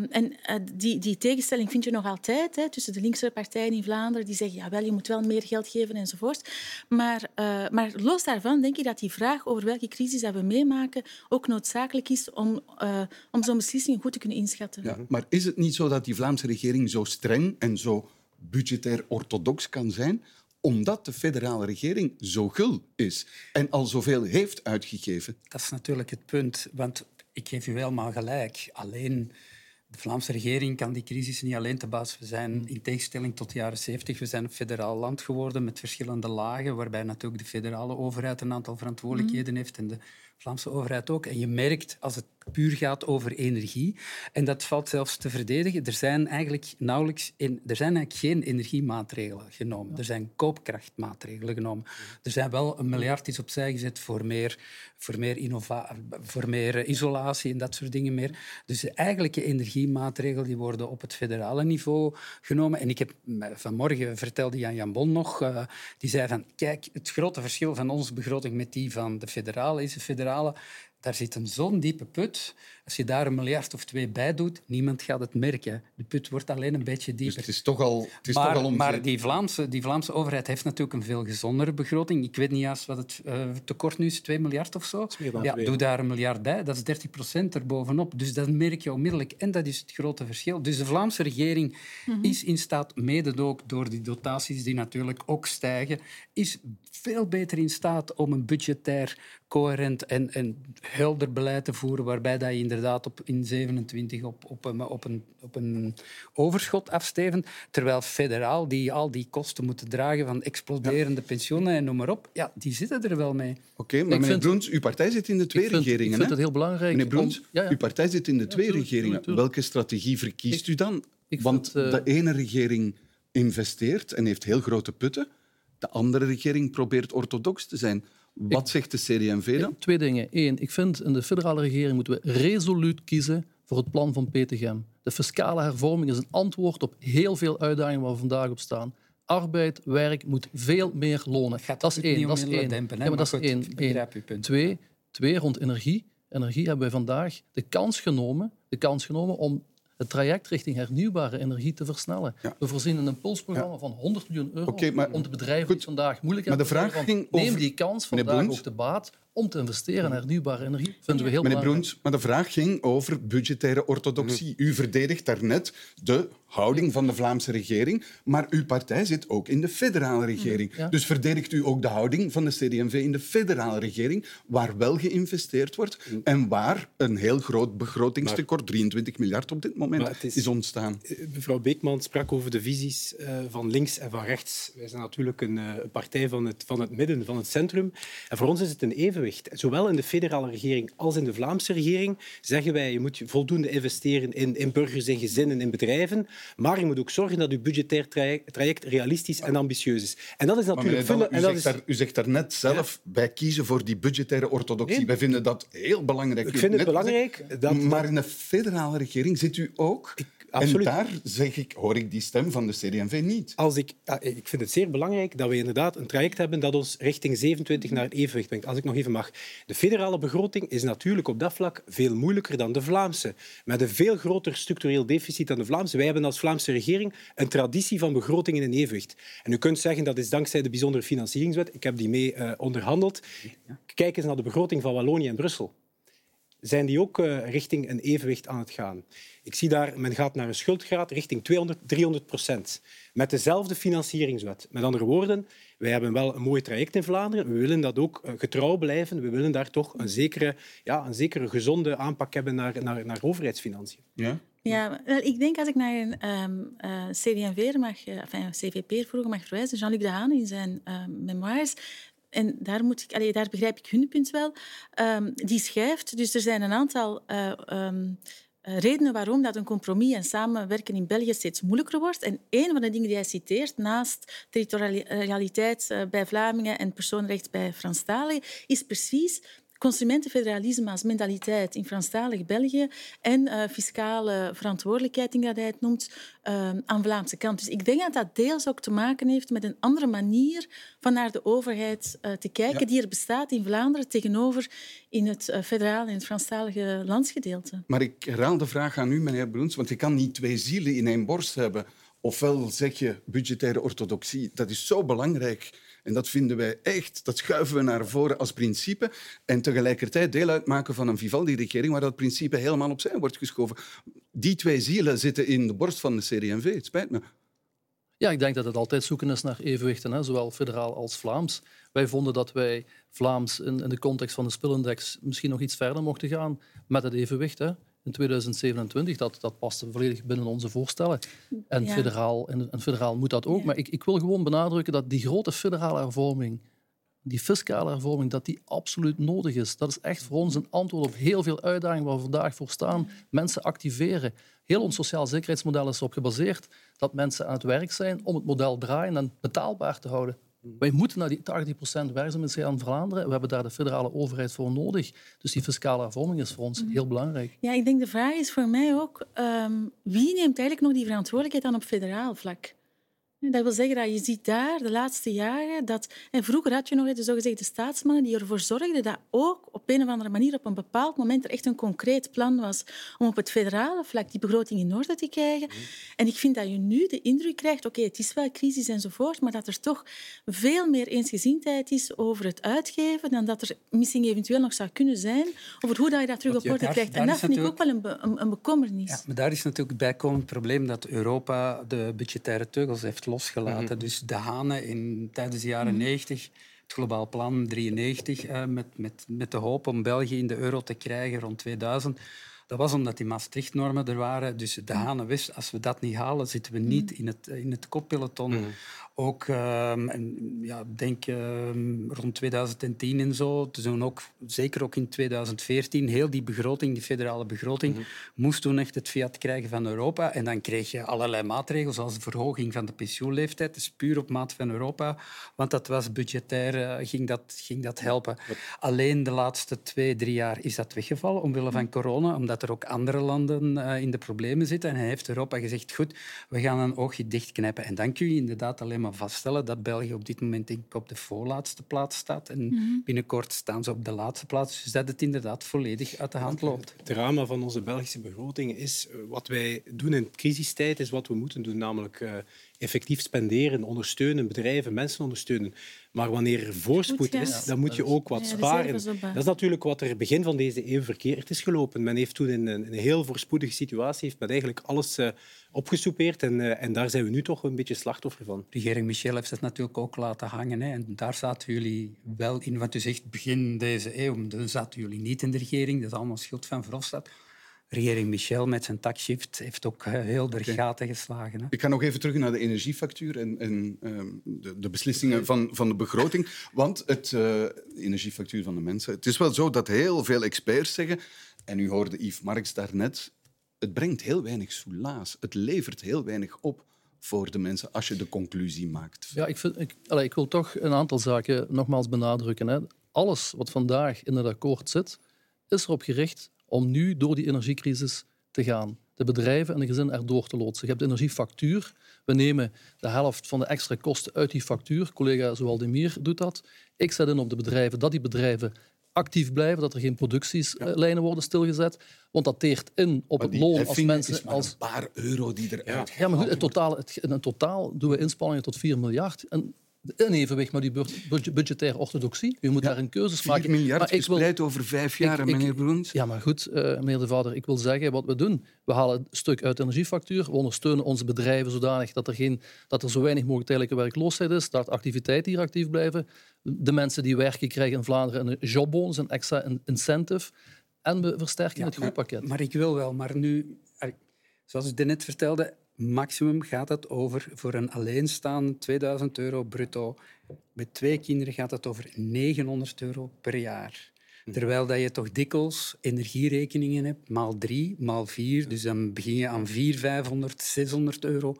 [SPEAKER 5] Um, en uh, die, die tegenstelling vind je nog altijd hè, tussen de linkse partijen in Vlaanderen, die zeggen, ja, wel, je moet wel meer geld geven enzovoort. Maar, uh, maar los daarvan denk ik dat die vraag over welke crisis dat we meemaken ook noodzakelijk is om... Uh, uh, om zo'n beslissing goed te kunnen inschatten.
[SPEAKER 1] Ja, maar is het niet zo dat die Vlaamse regering zo streng en zo budgetair orthodox kan zijn, omdat de federale regering zo gul is en al zoveel heeft uitgegeven?
[SPEAKER 4] Dat is natuurlijk het punt, want ik geef u helemaal gelijk. Alleen de Vlaamse regering kan die crisis niet alleen te baas. We zijn in tegenstelling tot de jaren 70, we zijn een federaal land geworden met verschillende lagen, waarbij natuurlijk de federale overheid een aantal verantwoordelijkheden mhm. heeft en de Vlaamse overheid ook. En je merkt als het puur gaat over energie, en dat valt zelfs te verdedigen, er zijn eigenlijk nauwelijks in, er zijn eigenlijk geen energiemaatregelen genomen. Er zijn koopkrachtmaatregelen genomen. Er zijn wel een miljard is opzij gezet voor meer, voor meer, innova voor meer isolatie en dat soort dingen meer. Dus de eigenlijke energiemaatregelen die worden op het federale niveau genomen. En ik heb vanmorgen vertelde Jan Jan Bon nog, uh, die zei van kijk, het grote verschil van onze begroting met die van de federale is de federale daar zit een zo'n diepe put. Als je daar een miljard of twee bij doet, niemand gaat het merken. De put wordt alleen een beetje dieper.
[SPEAKER 1] Dus het is toch al, het is
[SPEAKER 4] maar,
[SPEAKER 1] toch al
[SPEAKER 4] Maar die Vlaamse, die Vlaamse overheid heeft natuurlijk een veel gezondere begroting. Ik weet niet juist wat het uh, tekort nu is, 2 miljard of zo. Ja, doe daar een miljard bij, dat is 30 procent erbovenop. Dus dat merk je onmiddellijk. En dat is het grote verschil. Dus de Vlaamse regering mhm. is in staat, mede ook door die dotaties die natuurlijk ook stijgen, is veel beter in staat om een budgetair, coherent en, en helder beleid te voeren, waarbij dat je inderdaad op, in 27 op, op, een, op, een, op een overschot afstevend, terwijl federaal, die al die kosten moeten dragen van exploderende pensioenen en noem maar op, ja, die zitten er wel mee.
[SPEAKER 1] Oké, maar meneer vind, Broens, uw partij zit in de twee
[SPEAKER 2] ik vind,
[SPEAKER 1] regeringen.
[SPEAKER 2] Ik vind het heel belangrijk.
[SPEAKER 1] Meneer Broens, ja, ja. uw partij zit in de twee regeringen. Welke strategie verkiest u dan? Want vind, uh... de ene regering investeert en heeft heel grote putten. De andere regering probeert orthodox te zijn. Wat ik, zegt de CD&V dan?
[SPEAKER 2] Twee dingen. Eén, ik vind in de federale regering moeten we resoluut kiezen voor het plan van Petegem. De fiscale hervorming is een antwoord op heel veel uitdagingen waar we vandaag op staan. Arbeid, werk moet veel meer lonen. Dat is één. Dat is één.
[SPEAKER 4] Dempen,
[SPEAKER 2] ja, maar dat is één. één. Twee, twee, rond energie. Energie hebben wij vandaag de kans genomen, de kans genomen om het traject richting hernieuwbare energie te versnellen. Ja. We voorzien een impulsprogramma ja. van 100 miljoen euro okay, maar, om de bedrijven goed, die vandaag moeilijk hebben.
[SPEAKER 1] Maar de vraag ging
[SPEAKER 2] neem die kans vandaag ook de baat om te investeren in hernieuwbare energie. Vinden we heel
[SPEAKER 1] Meneer
[SPEAKER 2] belangrijk.
[SPEAKER 1] Broens, maar de vraag ging over budgettaire orthodoxie. U verdedigt daarnet de houding van de Vlaamse regering, maar uw partij zit ook in de federale regering. Ja. Dus verdedigt u ook de houding van de CD&V in de federale regering, waar wel geïnvesteerd wordt en waar een heel groot begrotingstekort, 23 miljard op dit moment, is, is, ontstaan.
[SPEAKER 3] Mevrouw Beekman sprak over de visies uh, van links en van rechts. Wij zijn natuurlijk een uh, partij van het, van het midden, van het centrum. En voor ons is het een evenwicht. Zowel in de federale regering als in de Vlaamse regering zeggen wij je moet voldoende investeren in, in burgers, in gezinnen, in bedrijven. Maar je moet ook zorgen dat je budgetair traject, realistisch en ambitieus is. En dat is natuurlijk...
[SPEAKER 1] Dan, u, en dat zegt daar, u zegt daarnet zelf, ja. wij kiezen voor die budgettaire orthodoxie. Nee. Wij vinden dat heel belangrijk.
[SPEAKER 3] Ik vind het belangrijk. Dat,
[SPEAKER 1] maar in de federale regering zit u ook... Ik, Absoluut. En daar zeg ik, hoor ik die stem van de CD&V niet.
[SPEAKER 3] Als ik, ik vind het zeer belangrijk dat we inderdaad een traject hebben dat ons richting 27 naar het evenwicht brengt. Als ik nog even mag. De federale begroting is natuurlijk op dat vlak veel moeilijker dan de Vlaamse. Met een veel groter structureel deficit dan de Vlaamse. Wij hebben als Vlaamse regering een traditie van begroting in een evenwicht. En u kunt zeggen dat is dankzij de bijzondere financieringswet. Ik heb die mee uh, onderhandeld. Kijk eens naar de begroting van Wallonië en Brussel zijn die ook uh, richting een evenwicht aan het gaan. Ik zie daar, men gaat naar een schuldgraad richting 200, 300 procent. Met dezelfde financieringswet. Met andere woorden, wij hebben wel een mooi traject in Vlaanderen. We willen dat ook getrouw blijven. We willen daar toch een zekere, ja, een zekere gezonde aanpak hebben naar, naar, naar overheidsfinanciën.
[SPEAKER 1] Ja?
[SPEAKER 5] Ja, ik denk als ik naar een um, uh, CD&V mag, enfin, CVP vroeger mag verwijzen, Jean-Luc Dehaan in zijn uh, memoires, en daar, moet ik, daar begrijp ik hun punt wel, um, die schrijft. Dus er zijn een aantal uh, um, redenen waarom dat een compromis en samenwerken in België steeds moeilijker wordt. En een van de dingen die hij citeert, naast territorialiteit uh, bij Vlamingen en persoonrecht bij Franstaligen, is precies consumentenfederalisme als mentaliteit in Franstalig België en uh, fiscale verantwoordelijkheid, denk dat hij het noemt, uh, aan Vlaamse kant. Dus ik denk dat dat deels ook te maken heeft met een andere manier van naar de overheid uh, te kijken, ja. die er bestaat in Vlaanderen tegenover in het federale en het Franstalige landsgedeelte.
[SPEAKER 1] Maar ik herhaal de vraag aan u, meneer Broens, want je kan niet twee zielen in één borst hebben. Ofwel zeg je budgettaire orthodoxie, dat is zo belangrijk en dat vinden wij echt, dat schuiven we naar voren als principe. En tegelijkertijd deel uitmaken van een Vivaldi-regering waar dat principe helemaal opzij wordt geschoven. Die twee zielen zitten in de borst van de CD&V. Het spijt me.
[SPEAKER 2] Ja, ik denk dat het altijd zoeken is naar evenwichten, hè, zowel federaal als Vlaams. Wij vonden dat wij Vlaams in, de context van de spilindex misschien nog iets verder mochten gaan met het evenwicht. Hè in 2027. Dat, dat past volledig binnen onze voorstellen. En, ja. federaal, en, en, federaal moet dat ook. Ja. Maar ik, ik wil gewoon benadrukken dat die grote federale hervorming, die fiscale hervorming, dat die absoluut nodig is. Dat is echt voor ons een antwoord op heel veel uitdagingen waar we vandaag voor staan. Mensen activeren. Heel ons sociaal zekerheidsmodel is erop gebaseerd dat mensen aan het werk zijn om het model draaien en betaalbaar te houden. Wij moeten naar die 80% werkzaamheid in Vlaanderen. We hebben daar de federale overheid voor nodig. Dus die fiscale hervorming is voor ons heel belangrijk.
[SPEAKER 5] Ja, ik denk de vraag is voor mij ook... Um, wie neemt eigenlijk nog die verantwoordelijkheid aan op federaal vlak? Dat wil zeggen dat je ziet daar de laatste jaren dat... En vroeger had je nog de zogezegde staatsmannen die ervoor zorgden dat ook op een of andere manier op een bepaald moment er echt een concreet plan was om op het federale vlak die begroting in orde te krijgen. En ik vind dat je nu de indruk krijgt, oké, okay, het is wel crisis enzovoort, maar dat er toch veel meer eensgezindheid is over het uitgeven dan dat er misschien eventueel nog zou kunnen zijn over hoe dat je dat terug op orde krijgt. En dat vind ik ook wel een, be een, een bekommernis.
[SPEAKER 4] Ja, maar daar is natuurlijk het bijkomend probleem dat Europa de budgettaire teugels heeft losgelaten. Mm -hmm. Dus de Hanen in, tijdens de jaren negentig het globaal plan 93, uh, met, met, met de hoop om België in de euro te krijgen rond 2000. Dat was omdat die Maastricht-normen er waren. Dus de Hane wist, als we dat niet halen, zitten we niet in het, in het koppeloton. Mm ook, um, en, ja, denk um, rond 2010 en zo, toen ook, zeker ook in 2014, heel die begroting, die federale begroting, mm -hmm. moest toen echt het fiat krijgen van Europa. En dan kreeg je allerlei maatregelen, zoals de verhoging van de pensioenleeftijd. Dat is puur op maat van Europa, want dat was budgetair, uh, ging, dat, ging dat helpen. Alleen de laatste twee, drie jaar is dat weggevallen, omwille van corona, omdat er ook andere landen uh, in de problemen zitten. En hij heeft Europa gezegd, goed, we gaan een oogje dichtknijpen. En dan kun je inderdaad alleen maar vaststellen dat België op dit moment denk ik, op de voorlaatste plaats staat. En mm-hmm. binnenkort staan ze op de laatste plaats. Dus dat het inderdaad volledig uit de hand loopt.
[SPEAKER 3] Het drama van onze Belgische begroting is... Eh, wat wij doen in crisistijd is wat we moeten doen. Namelijk uh, effectief spenderen, ondersteunen, bedrijven, mensen ondersteunen. Maar wanneer er voorspoed is, dan moet je ook wat sparen. Dat is natuurlijk wat er begin van deze eeuw verkeerd is gelopen. Men heeft toen in een, een heel voorspoedige situatie heeft men eigenlijk alles uh, opgesoupeerd en, uh, en daar zijn we nu toch een beetje slachtoffer van.
[SPEAKER 4] Regering Michel heeft het natuurlijk ook laten hangen. Hè. En daar zaten jullie wel in. Want u zegt begin deze eeuw, dan zaten jullie niet in de regering. Dat is allemaal schuld van Verhofstadt regering Michel met zijn taxshift heeft ook eh, heel de gaten geslagen. Hè?
[SPEAKER 1] Ik ga nog even terug naar de energiefactuur en, en uh, de, de, beslissingen van, van de begroting. Want het uh, energiefactuur van de mensen... Het is wel zo dat heel veel experts zeggen, en u hoorde Yves Marx daarnet, het brengt heel weinig soelaas. Het levert heel weinig op voor de mensen als je de conclusie maakt.
[SPEAKER 2] Ja, ik, vind, ik, allez, ik wil toch een aantal zaken nogmaals benadrukken. Hè. Alles wat vandaag in het akkoord zit, is erop gericht om nu door die energiecrisis te gaan. De bedrijven en de gezinnen erdoor te loodsen. Je hebt de energiefactuur. We nemen de helft van de extra kosten uit die factuur. Collega Zoaldemir doet dat. Ik zet in op de bedrijven dat die bedrijven actief blijven, dat er geen productielijnen worden stilgezet. Want dat teert in op het loon als mensen... als
[SPEAKER 1] een paar euro die eruit
[SPEAKER 2] ja. ja, maar goed, in totaal, in totaal doen we inspanningen tot 4 miljard. En in evenwicht met die budgettaire orthodoxie. U moet daar een keuzes maken.
[SPEAKER 1] 4 miljard maar gespreid over vijf jaar, ik, meneer Broens.
[SPEAKER 2] Ja, maar goed, uh, meneer De Vader, ik wil zeggen wat we doen. We halen een stuk uit de energiefactuur. We ondersteunen onze bedrijven zodanig dat er, geen, dat er zo weinig mogelijk tijdelijke werkloosheid is. Dat activiteiten hier actief blijven. De mensen die werken krijgen in Vlaanderen een jobbonus, een extra incentive. En we versterken ja, het groeipakket.
[SPEAKER 4] Maar, maar ik wil wel, maar nu... Zoals u net vertelde, maximum gaat het over voor een alleenstaande 2000 euro bruto. Met twee kinderen gaat het over 900 euro per jaar. Hm. Terwijl dat je toch dikwijls energierekeningen hebt, maal drie, maal vier. Dus dan begin je aan 400, 500, 600 euro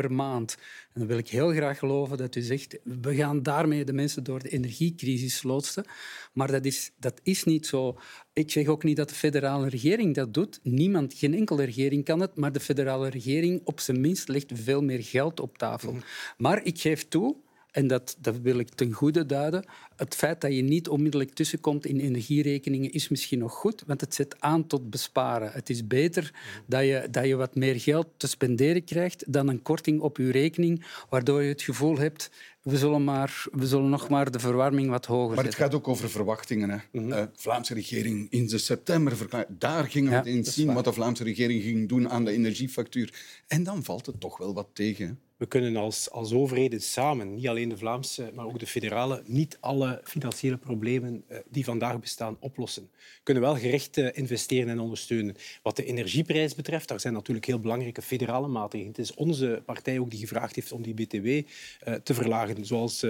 [SPEAKER 4] per maand. En dan wil ik heel graag geloven dat u zegt, we gaan daarmee de mensen door de energiecrisis loodsen. Maar dat is, dat is niet zo. Ik zeg ook niet dat de federale regering dat doet. Niemand, geen enkele regering kan het, maar de federale regering op zijn minst legt veel meer geld op tafel. Mhm. Maar ik geef toe, en dat, dat wil ik ten goede duiden. Het feit dat je niet onmiddellijk tussenkomt in energierekeningen is misschien nog goed, want het zet aan tot besparen. Het is beter dat je, dat je wat meer geld te spenderen krijgt dan een korting op je rekening, waardoor je het gevoel hebt we zullen, maar, we zullen nog maar de verwarming wat hoger
[SPEAKER 1] Maar het gaat ook over verwachtingen. Hè. Mm -hmm. uh, Vlaamse regering in de september. Daar gingen we ja, eens zien wat de Vlaamse regering ging doen aan de energiefactuur. En dan valt het toch wel wat tegen
[SPEAKER 3] we kunnen als, als overheden samen, niet alleen de Vlaamse, maar ook de federale, niet alle financiële problemen uh, die vandaag bestaan oplossen. We kunnen wel gericht uh, investeren en ondersteunen. Wat de energieprijs betreft, daar zijn natuurlijk heel belangrijke federale maatregelen. Het is onze partij ook die gevraagd heeft om die BTW eh, te verlagen. Zoals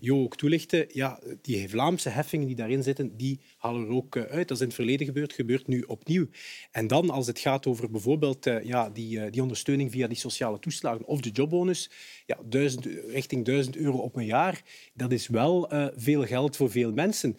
[SPEAKER 3] Jo ook toelichtte, ja, die Vlaamse heffingen die daarin zitten, die halen we ook uit. Dat is in het verleden gebeurd, gebeurt nu opnieuw. En dan, als het gaat over bijvoorbeeld ja, die, die ondersteuning via die sociale toeslagen of de jobbonus, ja, duizend, richting 1000 euro op een jaar, dat is wel uh, veel geld voor veel mensen.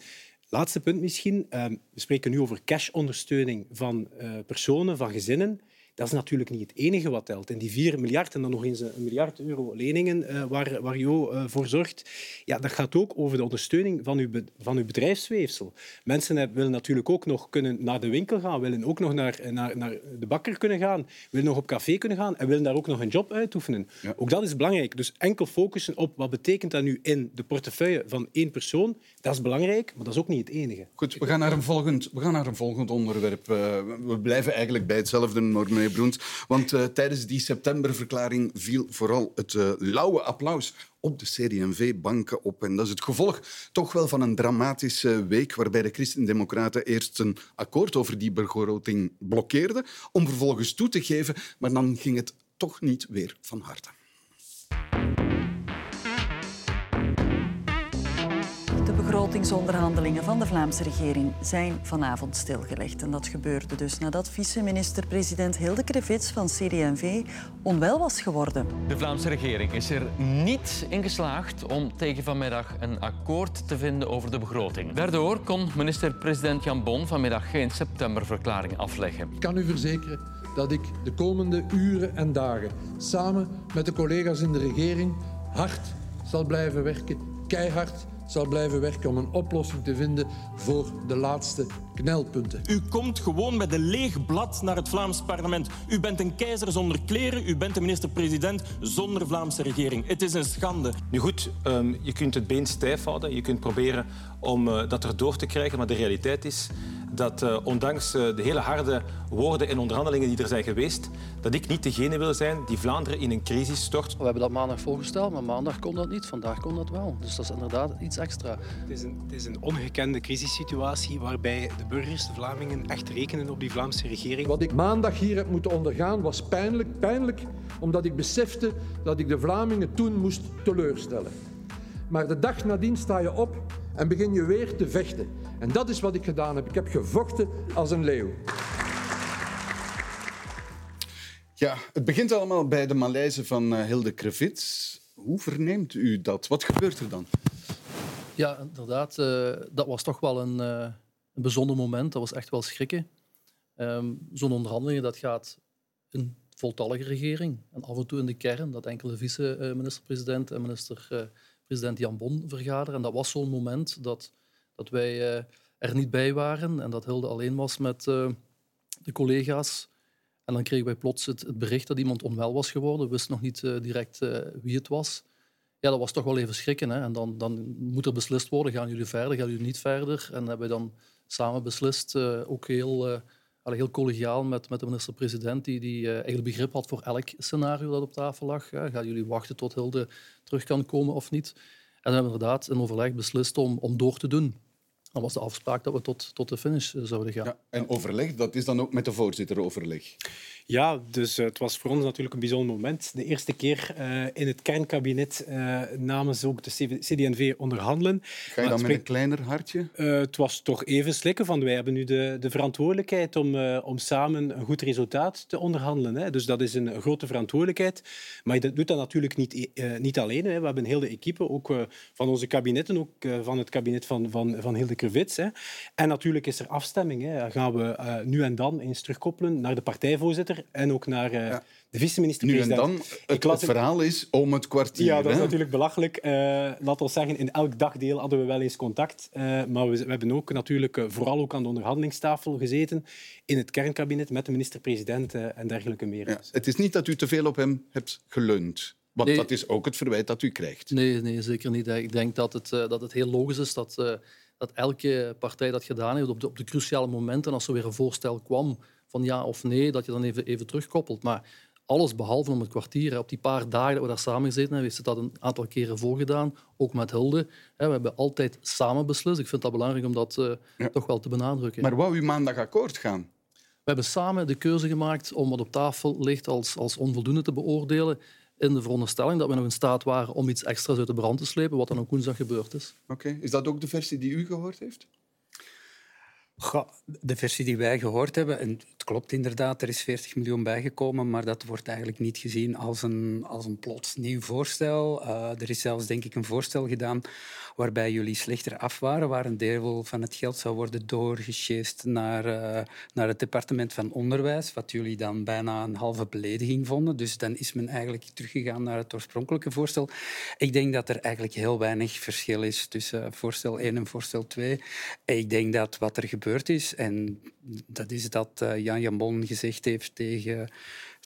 [SPEAKER 3] Laatste punt misschien. Uh, we spreken nu over cash-ondersteuning van uh, personen, van gezinnen. Dat is natuurlijk niet het enige wat telt. En die 4 miljard en dan nog eens een miljard euro leningen uh, waar, waar Jo uh, voor zorgt, ja, dat gaat ook over de ondersteuning van uw, van uw bedrijfsweefsel. Mensen willen natuurlijk ook nog kunnen naar de winkel gaan, willen ook nog naar, naar, naar de bakker kunnen gaan, willen nog op café kunnen gaan en willen daar ook nog een job uitoefenen. Ja. Ook dat is belangrijk. Dus enkel focussen op wat betekent dat nu in de portefeuille van één persoon, dat is belangrijk, maar dat is ook niet het enige.
[SPEAKER 1] Goed, we gaan naar een volgend, we gaan naar een volgend onderwerp. Uh, we blijven eigenlijk bij hetzelfde normen Want uh, tijdens die septemberverklaring viel vooral het uh, lauwe applaus op de CD&V-banken op. En dat is het gevolg toch wel van een dramatische week waarbij de Christen-Democraten eerst een akkoord over die begroting blokkeerden om vervolgens toe te geven, maar dan ging het toch niet weer van harte.
[SPEAKER 11] Begrotingsonderhandelingen van de Vlaamse regering zijn vanavond stilgelegd. En dat gebeurde dus nadat vice-minister-president Hilde Krevits van CD&V onwel was geworden.
[SPEAKER 12] De Vlaamse regering is er niet in geslaagd om tegen vanmiddag een akkoord te vinden over de begroting. Daardoor kon minister-president Jan Bon vanmiddag geen septemberverklaring afleggen.
[SPEAKER 7] Ik kan u verzekeren dat ik de komende uren en dagen samen met de collega's in de regering hard zal blijven werken, keihard zal blijven werken om een oplossing te vinden voor de laatste knelpunten.
[SPEAKER 13] U komt gewoon met een leeg blad naar het Vlaams parlement. U bent een keizer zonder kleren, u bent de minister-president zonder Vlaamse regering. Het is een schande.
[SPEAKER 8] Nu goed, um, je kunt het been stijf houden, je kunt proberen om uh, dat erdoor te krijgen, maar de realiteit is dat uh, ondanks uh, de hele harde woorden en onderhandelingen die er zijn geweest, dat ik niet degene wil zijn die Vlaanderen in een crisis stort.
[SPEAKER 2] We hebben dat maandag voorgesteld, maar maandag kon dat niet. Vandaag kon dat wel. Dus dat is inderdaad iets extra.
[SPEAKER 3] Het is een, het is een ongekende crisissituatie waarbij de burgers, de Vlamingen, echt rekenen op die Vlaamse regering.
[SPEAKER 7] Wat ik maandag hier heb moeten ondergaan was pijnlijk. Pijnlijk omdat ik besefte dat ik de Vlamingen toen moest teleurstellen. Maar de dag nadien sta je op en begin je weer te vechten. En dat is wat ik gedaan heb. Ik heb gevochten als een leeuw.
[SPEAKER 1] Ja, het begint allemaal bij de Maleise van uh, Hilde Krevits. Hoe verneemt u dat? Wat gebeurt er dan?
[SPEAKER 2] Ja, inderdaad. Uh, dat was toch wel een, uh, een bijzonder moment. Dat was echt wel schrikken. Um, Zo'n onderhandelingen, dat gaat een voltallige regering. En af en toe in de kern, dat enkele vice-minister-president en minister-president Jan Bon vergaderen. En dat was zo'n moment dat, dat wij uh, er niet bij waren en dat Hilde alleen was met de collega's. En dan kregen wij plots het, bericht dat iemand onwel was geworden. We wisten nog niet direct wie het was ja, dat was toch wel even schrikken. Hè. En dan, dan moet er beslist worden, gaan jullie verder, gaan jullie niet verder? En hebben we dan samen beslist, ook heel, heel collegiaal met, met de minister-president, die, die eigenlijk begrip had voor elk scenario dat op tafel lag. Hè. Gaan jullie wachten tot Hilde terug kan komen of niet? En we hebben inderdaad in overleg beslist om, om door te doen. Dan was de afspraak dat we tot, tot de finish zouden gaan. Ja,
[SPEAKER 1] en overleg, dat is dan ook met de voorzitter overleg?
[SPEAKER 3] Ja, dus uh, het was voor ons natuurlijk een bijzonder moment. De eerste keer uh, in het kernkabinet uh, namens ook de CD&V onderhandelen.
[SPEAKER 1] Ga je dan met een kleiner hartje?
[SPEAKER 3] het was toch even slikken van wij hebben nu de, de verantwoordelijkheid om, om samen een goed resultaat te onderhandelen. Hè. Dus dat is een grote verantwoordelijkheid. Maar je doet dat natuurlijk niet, niet alleen. Hè. We hebben een hele equipe, ook van onze kabinetten, ook van het kabinet van, van, van Hilde Hè. En natuurlijk is er afstemming. Hè. gaan we nu en dan eens terugkoppelen naar de partijvoorzitter en ook naar uh, ja. de vice-minister-president.
[SPEAKER 1] Nu en dan, het, het verhaal is om het kwartier.
[SPEAKER 3] Ja, dat
[SPEAKER 1] is
[SPEAKER 3] natuurlijk belachelijk. Uh, laat ons zeggen, in elk dagdeel hadden we wel eens contact. Uh, maar we, we, hebben ook natuurlijk vooral ook aan de onderhandelingstafel gezeten in het kernkabinet met de minister-president en dergelijke meer. Ja,
[SPEAKER 1] het is niet dat u te veel op hem hebt geleund. Want nee. dat is ook het verwijt dat u krijgt.
[SPEAKER 2] Nee, nee zeker niet. Ik denk dat het, dat het heel logisch is dat, dat elke partij dat gedaan heeft op de, op de cruciale momenten, als er weer een voorstel kwam van ja of nee, dat je dan even, even terugkoppelt. Maar alles behalve om het kwartier. Op die paar dagen dat we daar samen gezeten hebben, heeft ze dat een aantal keren voorgedaan, ook met Hilde. We hebben altijd samen beslist. Ik vind dat belangrijk om dat uh, ja. toch wel te benadrukken.
[SPEAKER 1] Maar wou u maandag akkoord gaan?
[SPEAKER 2] We hebben samen de keuze gemaakt om wat op tafel ligt als, als onvoldoende te beoordelen in de veronderstelling dat we nog in staat waren om iets extra's uit de brand te slepen, wat dan ook woensdag gebeurd is.
[SPEAKER 1] Oké, okay. Is dat ook de versie die u gehoord heeft?
[SPEAKER 4] Goh, de versie die wij gehoord hebben, en klopt inderdaad, er is 40 miljoen bijgekomen, maar dat wordt eigenlijk niet gezien als een, als een plots nieuw voorstel. Uh, er is zelfs, denk ik, een voorstel gedaan waarbij jullie slechter af waren, waar een deel van het geld zou worden doorgesjeest naar, uh, naar het departement van Onderwijs, wat jullie dan bijna een halve belediging vonden. Dus dan is men eigenlijk teruggegaan naar het oorspronkelijke voorstel. Ik denk dat er eigenlijk heel weinig verschil is tussen voorstel 1 en voorstel 2. Ik denk dat wat er gebeurd is, en dat is dat uh, Jambon gezegd heeft tegen,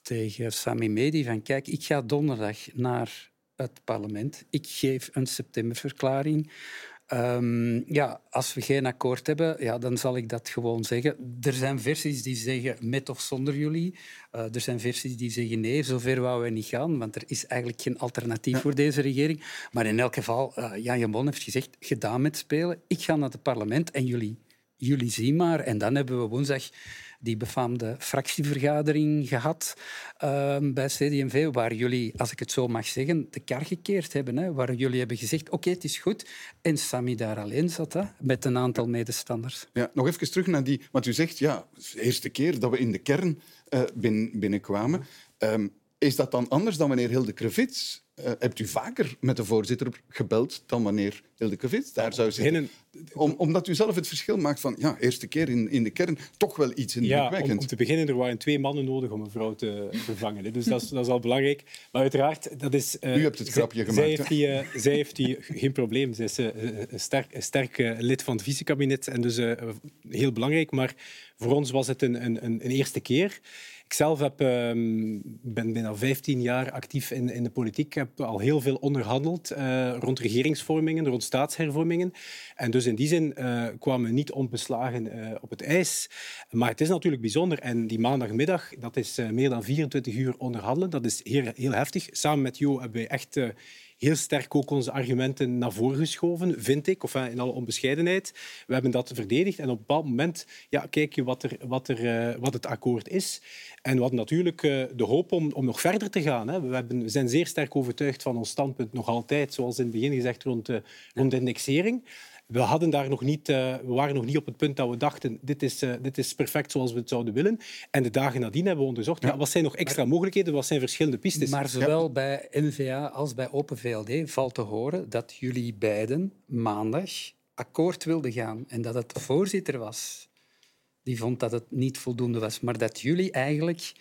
[SPEAKER 4] tegen Sami Medi, van kijk, ik ga donderdag naar het parlement. Ik geef een septemberverklaring. Um, ja, als we geen akkoord hebben, ja, dan zal ik dat gewoon zeggen. Er zijn versies die zeggen met of zonder jullie. Uh, er zijn versies die zeggen nee, zover wou we niet gaan, want er is eigenlijk geen alternatief ja. voor deze regering. Maar in elk geval, uh, Jan Jambon heeft gezegd, gedaan met spelen. Ik ga naar het parlement en jullie, jullie zien maar. En dan hebben we woensdag die befaamde fractievergadering gehad uh, bij CD&V, waar jullie, als ik het zo mag zeggen, de kar gekeerd hebben. Hè, waar jullie hebben gezegd, oké, okay, het is goed. En Sami daar alleen zat, hè, met een aantal medestanders.
[SPEAKER 1] Ja, nog even terug naar die... Want u zegt, ja, de eerste keer dat we in de kern uh, binnenkwamen. Um, is dat dan anders dan wanneer Hilde Krevits uh, hebt u vaker met de voorzitter gebeld dan wanneer Hilde Krevits daar zou zitten? Om, omdat u zelf het verschil maakt van ja, eerste keer in, in de kern toch wel iets indrukwekkends.
[SPEAKER 3] Ja, om, om te beginnen, er waren twee mannen nodig om een vrouw te [LAUGHS] vervangen. Dus dat is, dat is al belangrijk. Maar uiteraard, dat is...
[SPEAKER 1] Uh, u hebt het grapje gemaakt.
[SPEAKER 3] Zij heeft, die, uh, zij heeft die, geen probleem. Zij is een sterk, een sterk lid van het vice-kabinet en dus heel belangrijk. Maar voor ons was het een, een, een eerste keer. Ik zelf heb, um, ben bijna 15 jaar actief in, in de politiek. Ik heb al heel veel onderhandeld uh, rond regeringsvormingen, rond staatshervormingen. En dus in die zin uh, kwamen we niet onbeslagen uh, op het ijs. Maar het is natuurlijk bijzonder. En die maandagmiddag, dat is meer dan 24 uur onderhandelen. Dat is heel, heel heftig. Samen met Jo hebben wij echt heel sterk ook onze argumenten naar voren geschoven, vind ik, of in alle onbescheidenheid. We hebben dat verdedigd en op een bepaald moment ja, kijk je wat, er, wat, er, wat het akkoord is. En we hadden natuurlijk uh, de hoop om, om nog verder te gaan. Hè. We, hebben, we, zijn zeer sterk overtuigd van ons standpunt, nog altijd, zoals in het begin gezegd, rond, uh, rond de indexering. We, hadden daar nog niet, uh, we waren nog niet op het punt dat we dachten dit is, dit is perfect zoals we het zouden willen. En de dagen nadien hebben we onderzocht ja. Ja, wat zijn nog extra maar, mogelijkheden, wat zijn verschillende pistes.
[SPEAKER 4] Maar zowel ja. bij NVA als bij Open VLD valt te horen dat jullie beiden maandag akkoord wilden gaan en dat het de voorzitter was die vond dat het niet voldoende was, maar dat jullie eigenlijk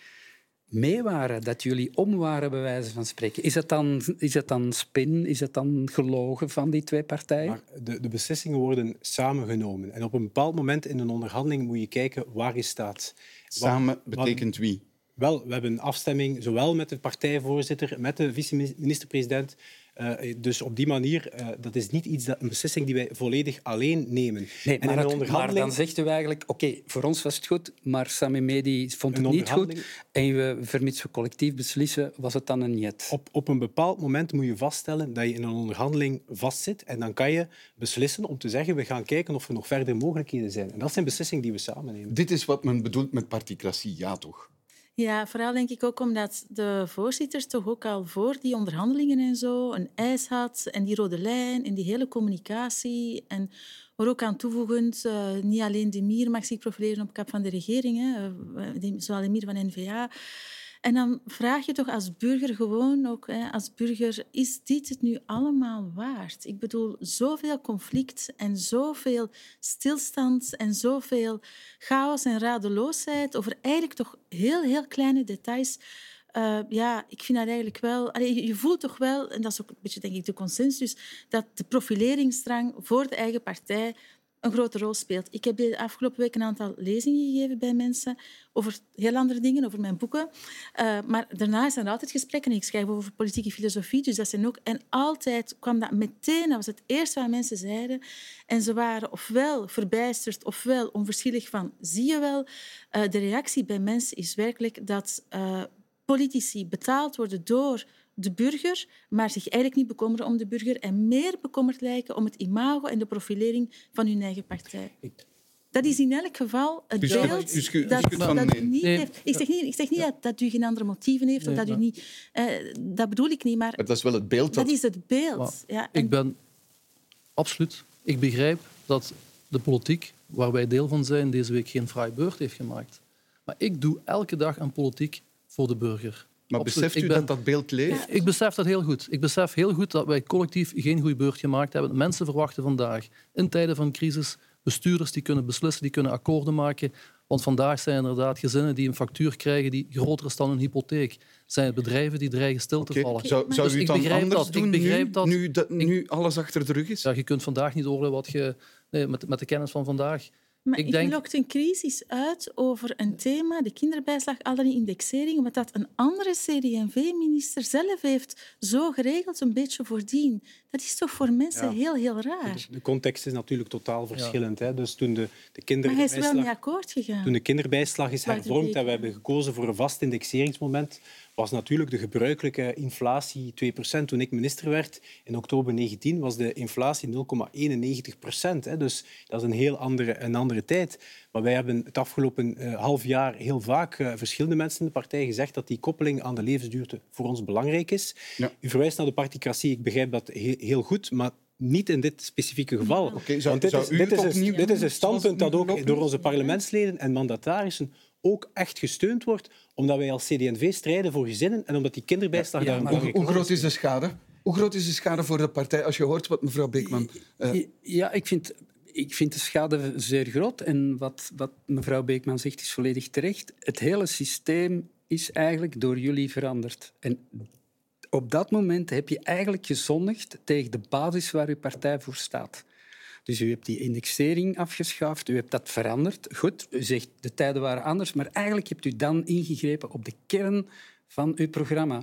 [SPEAKER 4] mee waren, dat jullie om waren, bij wijze van spreken. Is het dan, is het dan spin, is het dan gelogen van die twee partijen? Maar
[SPEAKER 3] de, de beslissingen worden samengenomen. En op een bepaald moment in een onderhandeling moet je kijken waar je staat.
[SPEAKER 1] Samen betekent wie?
[SPEAKER 3] Wel, we hebben een afstemming zowel met de partijvoorzitter, met de vice-minister-president, uh, dus op die manier, uh, dat is niet iets dat, een beslissing die wij volledig alleen nemen.
[SPEAKER 4] Nee, maar, het, maar dan zegt u eigenlijk, oké, okay, voor ons was het goed, maar Sami Medi vond het niet goed. En we, vermits we collectief beslissen, was het dan een niet.
[SPEAKER 3] Op, op een bepaald moment moet je vaststellen dat je in een onderhandeling vastzit. En dan kan je beslissen om te zeggen, we gaan kijken of er nog verder mogelijkheden zijn. En dat zijn beslissingen die we samen nemen.
[SPEAKER 1] Dit is wat men bedoelt met particratie, ja toch?
[SPEAKER 5] Ja, vooral denk ik ook omdat de voorzitter toch ook al voor die onderhandelingen en zo een eis had en die rode lijn en die hele communicatie. En er ook aan toevoegend, uh, niet alleen de Mier mag zich profileren op kap van de regering, hè, uh, zowel de Mier van N-VA, en dan vraag je toch als burger gewoon ook, hè, als burger, is dit het nu allemaal waard? Ik bedoel, zoveel conflict en zoveel stilstand en zoveel chaos en radeloosheid over eigenlijk toch heel, heel kleine details. Uh, ja, ik vind dat eigenlijk wel... Je voelt toch wel, en dat is ook een beetje denk ik de consensus, dat de profileringsdrang voor de eigen partij een grote rol speelt. Ik heb de afgelopen week een aantal lezingen gegeven bij mensen over heel andere dingen, over mijn boeken. Uh, maar daarna zijn er altijd gesprekken. Ik schrijf over politieke filosofie, dus dat zijn ook... En altijd kwam dat meteen, dat was het eerste wat mensen zeiden. En ze waren ofwel verbijsterd, ofwel onverschillig van... Zie je wel, uh, de reactie bij mensen is werkelijk dat uh, politici betaald worden door de burger, maar zich eigenlijk niet bekommeren om de burger en meer bekommerd lijken om het imago en de profilering van hun eigen partij. Dat is in elk geval het dus, beeld dus, dus, dat, dat, dat u niet nee. heeft. Ik zeg niet, ik zeg niet dat, dat u geen andere motieven heeft, nee, of dat u niet... Uh, dat bedoel ik niet, maar...
[SPEAKER 1] maar... Dat is wel het beeld.
[SPEAKER 5] Dat, dat is het beeld. Ja,
[SPEAKER 2] en... Ik ben... Absoluut. Ik begrijp dat de politiek, waar wij deel van zijn, deze week geen fraai beurt heeft gemaakt. Maar ik doe elke dag aan politiek voor de burger.
[SPEAKER 1] Maar beseft u ben, dat dat beeld leeft?
[SPEAKER 2] Ik besef dat heel goed. Ik besef heel goed dat wij collectief geen goede beurt gemaakt hebben. Mensen verwachten vandaag, in tijden van crisis, bestuurders die kunnen beslissen, die kunnen akkoorden maken. Want vandaag zijn inderdaad gezinnen die een factuur krijgen die groter is dan een hypotheek. Zijn het bedrijven die dreigen stil te vallen.
[SPEAKER 1] Zou, zou dus u het dan anders dat. doen ik begrijp nu, dat. Nu, dat, nu alles achter de rug is?
[SPEAKER 2] Ja, je kunt vandaag niet oordelen wat je... Nee, met, met de kennis van vandaag
[SPEAKER 5] maar ik denk... lokt een crisis uit over een thema, de kinderbijslag, al die indexering, omdat dat een andere CD&V-minister zelf heeft zo geregeld, een beetje voordien. Dat is toch voor mensen heel, heel raar.
[SPEAKER 3] De context is natuurlijk totaal verschillend. Hè? Dus toen de, de
[SPEAKER 5] kinder... Maar hij is wel niet akkoord gegaan.
[SPEAKER 3] Toen de kinderbijslag is hervormd en we hebben gekozen voor een vast indexeringsmoment, was natuurlijk de gebruikelijke inflatie 2%. Toen ik minister werd in oktober 2019 was de inflatie 0,91%. Dus dat is een heel andere, een andere tijd. Maar wij hebben het afgelopen uh, half jaar heel vaak uh, verschillende mensen in de partij gezegd dat die koppeling aan de levensduurte voor ons belangrijk is. Ja. U verwijst naar de particratie. Ik begrijp dat heel, goed, maar niet in dit specifieke geval.
[SPEAKER 1] Okay, zou,
[SPEAKER 3] Want dit,
[SPEAKER 1] is,
[SPEAKER 3] dit, is, dit is een standpunt dat ook door onze parlementsleden en mandatarissen ook echt gesteund wordt, omdat wij als CD&V strijden voor gezinnen en omdat die kinderbijslag ja,
[SPEAKER 1] daar hoe, hoe groot is de schade? Hoe groot is de schade voor de partij als je hoort wat mevrouw Beekman...
[SPEAKER 4] Uh... Ja, ik vind, ik vind de schade zeer groot. En wat, wat mevrouw Beekman zegt is volledig terecht. Het hele systeem is eigenlijk door jullie veranderd. En op dat moment heb je eigenlijk gezondigd tegen de basis waar uw partij voor staat. Dus u hebt die indexering afgeschaft, u hebt dat veranderd. Goed, u zegt de tijden waren anders, maar eigenlijk hebt u dan ingegrepen op de kern van uw programma.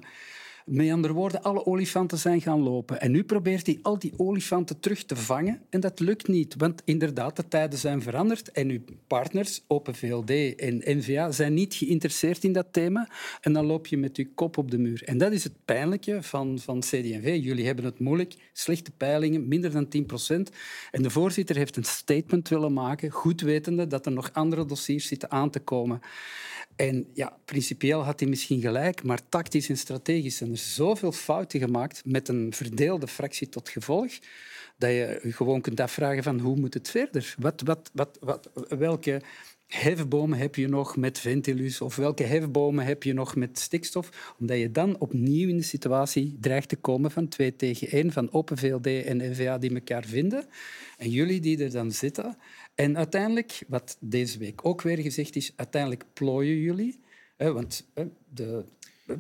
[SPEAKER 4] Met andere woorden, alle olifanten zijn gaan lopen. En nu probeert hij al die olifanten terug te vangen. En dat lukt niet, want inderdaad, de tijden zijn veranderd. En uw partners, Open VLD en N-VA, zijn niet geïnteresseerd in dat thema. En dan loop je met je kop op de muur. En dat is het pijnlijke van, van CD&V. Jullie hebben het moeilijk. Slechte peilingen, minder dan 10 procent. En de voorzitter heeft een statement willen maken, goed wetende dat er nog andere dossiers zitten aan te komen. En ja, principieel had hij misschien gelijk, maar tactisch en strategisch zijn er zoveel fouten gemaakt met een verdeelde fractie tot gevolg dat je gewoon kunt afvragen van hoe moet het verder? Wat, wat, wat, wat, welke hefbomen heb je nog met Ventilus of welke hefbomen heb je nog met stikstof? Omdat je dan opnieuw in de situatie dreigt te komen van twee tegen één, van Open VLD en NVA die elkaar vinden. En jullie die er dan zitten, en uiteindelijk, wat deze week ook weer gezegd is, uiteindelijk plooien jullie. Hè, want de,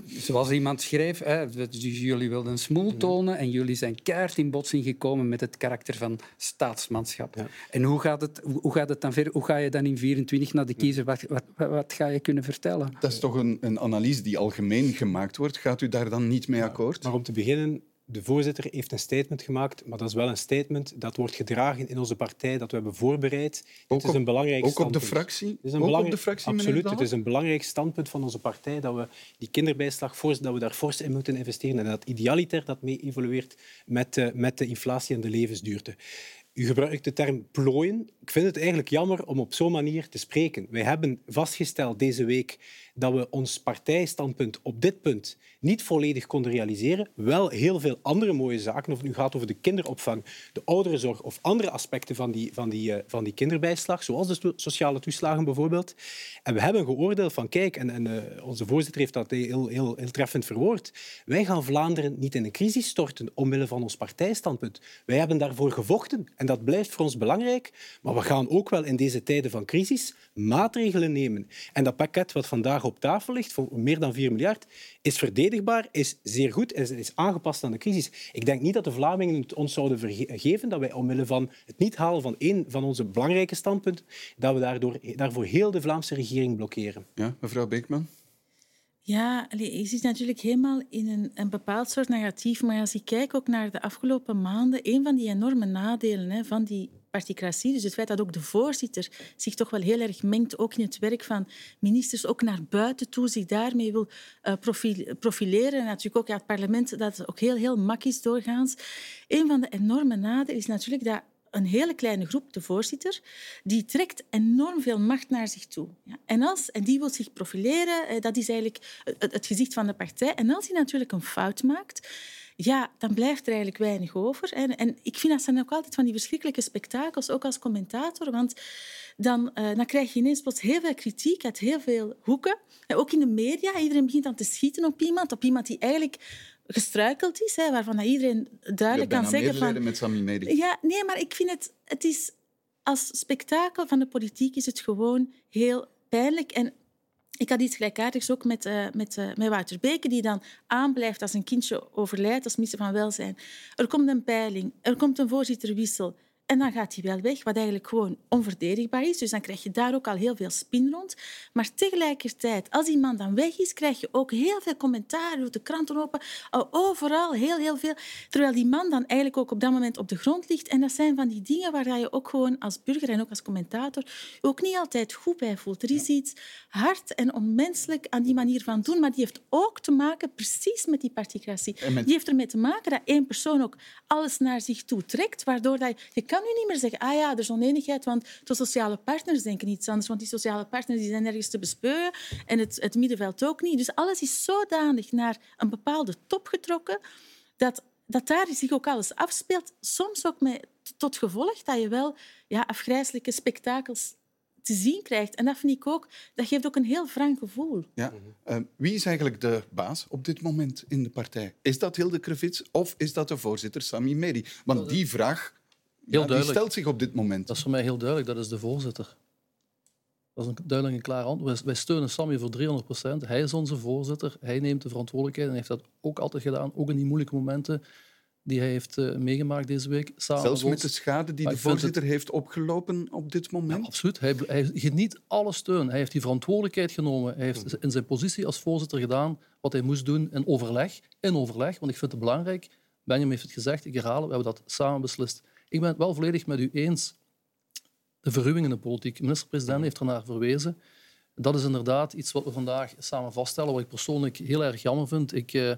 [SPEAKER 4] zoals iemand schreef, hè, dus jullie wilden een smoel tonen en jullie zijn keihard in botsing gekomen met het karakter van staatsmanschap. En hoe gaat, het, hoe gaat het dan verder? Hoe ga je dan in 24 naar de kiezer? Wat, wat, wat ga je kunnen vertellen?
[SPEAKER 1] Dat is toch een, een analyse die algemeen gemaakt wordt. Gaat u daar dan niet mee akkoord?
[SPEAKER 3] Maar om te beginnen, de voorzitter heeft een statement gemaakt, maar dat is wel een statement dat wordt gedragen in onze partij, dat we hebben voorbereid.
[SPEAKER 1] Ook, het is een belangrijk ook op de fractie? Het is een ook op de fractie,
[SPEAKER 3] Absoluut. Het is een belangrijk standpunt van onze partij dat we die kinderbijslag fors, dat we daar fors in moeten investeren en dat idealiter dat mee evolueert met, de, met de inflatie en de levensduurte. U gebruikt de term plooien. Ik vind het eigenlijk jammer om op zo'n manier te spreken. Wij hebben vastgesteld deze week dat we ons partijstandpunt op dit punt niet volledig konden realiseren. Wel heel veel andere mooie zaken, of het nu gaat over de kinderopvang, de ouderenzorg of andere aspecten van die, van die, uh, van die kinderbijslag, zoals de sociale toeslagen bijvoorbeeld. En we hebben geoordeeld van, kijk, en, en uh, onze voorzitter heeft dat heel, heel, heel treffend verwoord, wij gaan Vlaanderen niet in een crisis storten omwille van ons partijstandpunt. Wij hebben daarvoor gevochten en dat blijft voor ons belangrijk, maar we gaan ook wel in deze tijden van crisis maatregelen nemen. En dat pakket wat vandaag op tafel ligt, voor meer dan 4 miljard, is verdedigbaar, is zeer goed en is aangepast aan de crisis. Ik denk niet dat de Vlamingen het ons zouden vergeven dat wij omwille van het niet halen van één van onze belangrijke standpunten, dat we daardoor, daarvoor heel de Vlaamse regering blokkeren.
[SPEAKER 1] Ja, mevrouw Beekman?
[SPEAKER 5] Ja, je zit natuurlijk helemaal in een, een bepaald soort negatief. Maar als ik kijk ook naar de afgelopen maanden, een van die enorme nadelen hè, van die particratie, dus het feit dat ook de voorzitter zich toch wel heel erg mengt, ook in het werk van ministers, ook naar buiten toe, zich daarmee wil uh, profileren. En natuurlijk ook ja, het parlement, dat ook heel, heel mak is doorgaans. Een van de enorme nadelen is natuurlijk dat een hele kleine groep, de voorzitter, die trekt enorm veel macht naar zich toe. Ja. En, als, en die wil zich profileren, eh, dat is eigenlijk het, het gezicht van de partij. En als hij natuurlijk een fout maakt, ja, dan blijft er eigenlijk weinig over. En, en ik vind dat zijn ook altijd van die verschrikkelijke spektakels, ook als commentator, want dan, uh, dan krijg je ineens plots heel veel kritiek uit heel veel hoeken. En ook in de media, iedereen begint dan te schieten op iemand, op iemand die eigenlijk gestruikeld is, hè, waarvan iedereen duidelijk kan zeggen van...
[SPEAKER 1] met Sami
[SPEAKER 5] Ja, nee, maar ik vind het... Het is... Als spektakel van de politiek is het gewoon heel pijnlijk. En ik had iets gelijkaardigs ook met, uh, met, uh, met Wouter Beke, die dan aanblijft als een kindje overlijdt als minister van Welzijn. Er komt een peiling, er komt een voorzitterwissel. En dan gaat hij wel weg, wat eigenlijk gewoon onverdedigbaar is. Dus dan krijg je daar ook al heel veel spin rond. Maar tegelijkertijd, als die man dan weg is, krijg je ook heel veel commentaar. Doet de kranten open, overal, heel, heel veel. Terwijl die man dan eigenlijk ook op dat moment op de grond ligt. En dat zijn van die dingen waar je ook gewoon als burger en ook als commentator ook niet altijd goed bij voelt. Er is iets hard en onmenselijk aan die manier van doen, maar die heeft ook te maken precies met die particratie. Die heeft ermee te maken dat één persoon ook alles naar zich toe trekt, waardoor dat je, je kan nu niet meer zeggen ah ja, er is oneenigheid, want de sociale partners denken iets anders, want die sociale partners die zijn ergens te bespeuren en het, het middenveld ook niet. Dus alles is zodanig naar een bepaalde top getrokken dat dat daar zich ook alles afspeelt, soms ook met tot gevolg dat je wel ja, afgrijzelijke spektakels te zien krijgt. En dat vind ik ook, dat geeft ook een heel frank gevoel.
[SPEAKER 1] Ja. Uh, wie is eigenlijk de baas op dit moment in de partij? Is dat Hilde Krevits of is dat de voorzitter Sami Medi? Want die vraag heel ja, die stelt zich op dit moment.
[SPEAKER 2] Dat is voor mij heel duidelijk, dat is de voorzitter. Dat is een duidelijk en klaar antwoord. Wij steunen Sami voor 300 procent. Hij is onze voorzitter. Hij neemt de verantwoordelijkheid en heeft dat ook altijd gedaan, ook in die moeilijke momenten die hij heeft uh, meegemaakt deze week.
[SPEAKER 1] Samen Zelfs met de schade die de voorzitter heeft opgelopen op dit moment?
[SPEAKER 2] Ja, absoluut. Hij, hij geniet alle steun. Hij heeft die verantwoordelijkheid genomen. Hij heeft in zijn positie als voorzitter gedaan wat hij moest doen in overleg. In overleg, want ik vind het belangrijk. Benjamin heeft het gezegd, ik herhaal we hebben dat samen beslist. Ik ben het wel volledig met u eens. De verruwing in de politiek. De minister-president heeft er naar verwezen. Dat is inderdaad iets wat we vandaag samen vaststellen, wat ik persoonlijk heel erg jammer vind. Ik... Uh,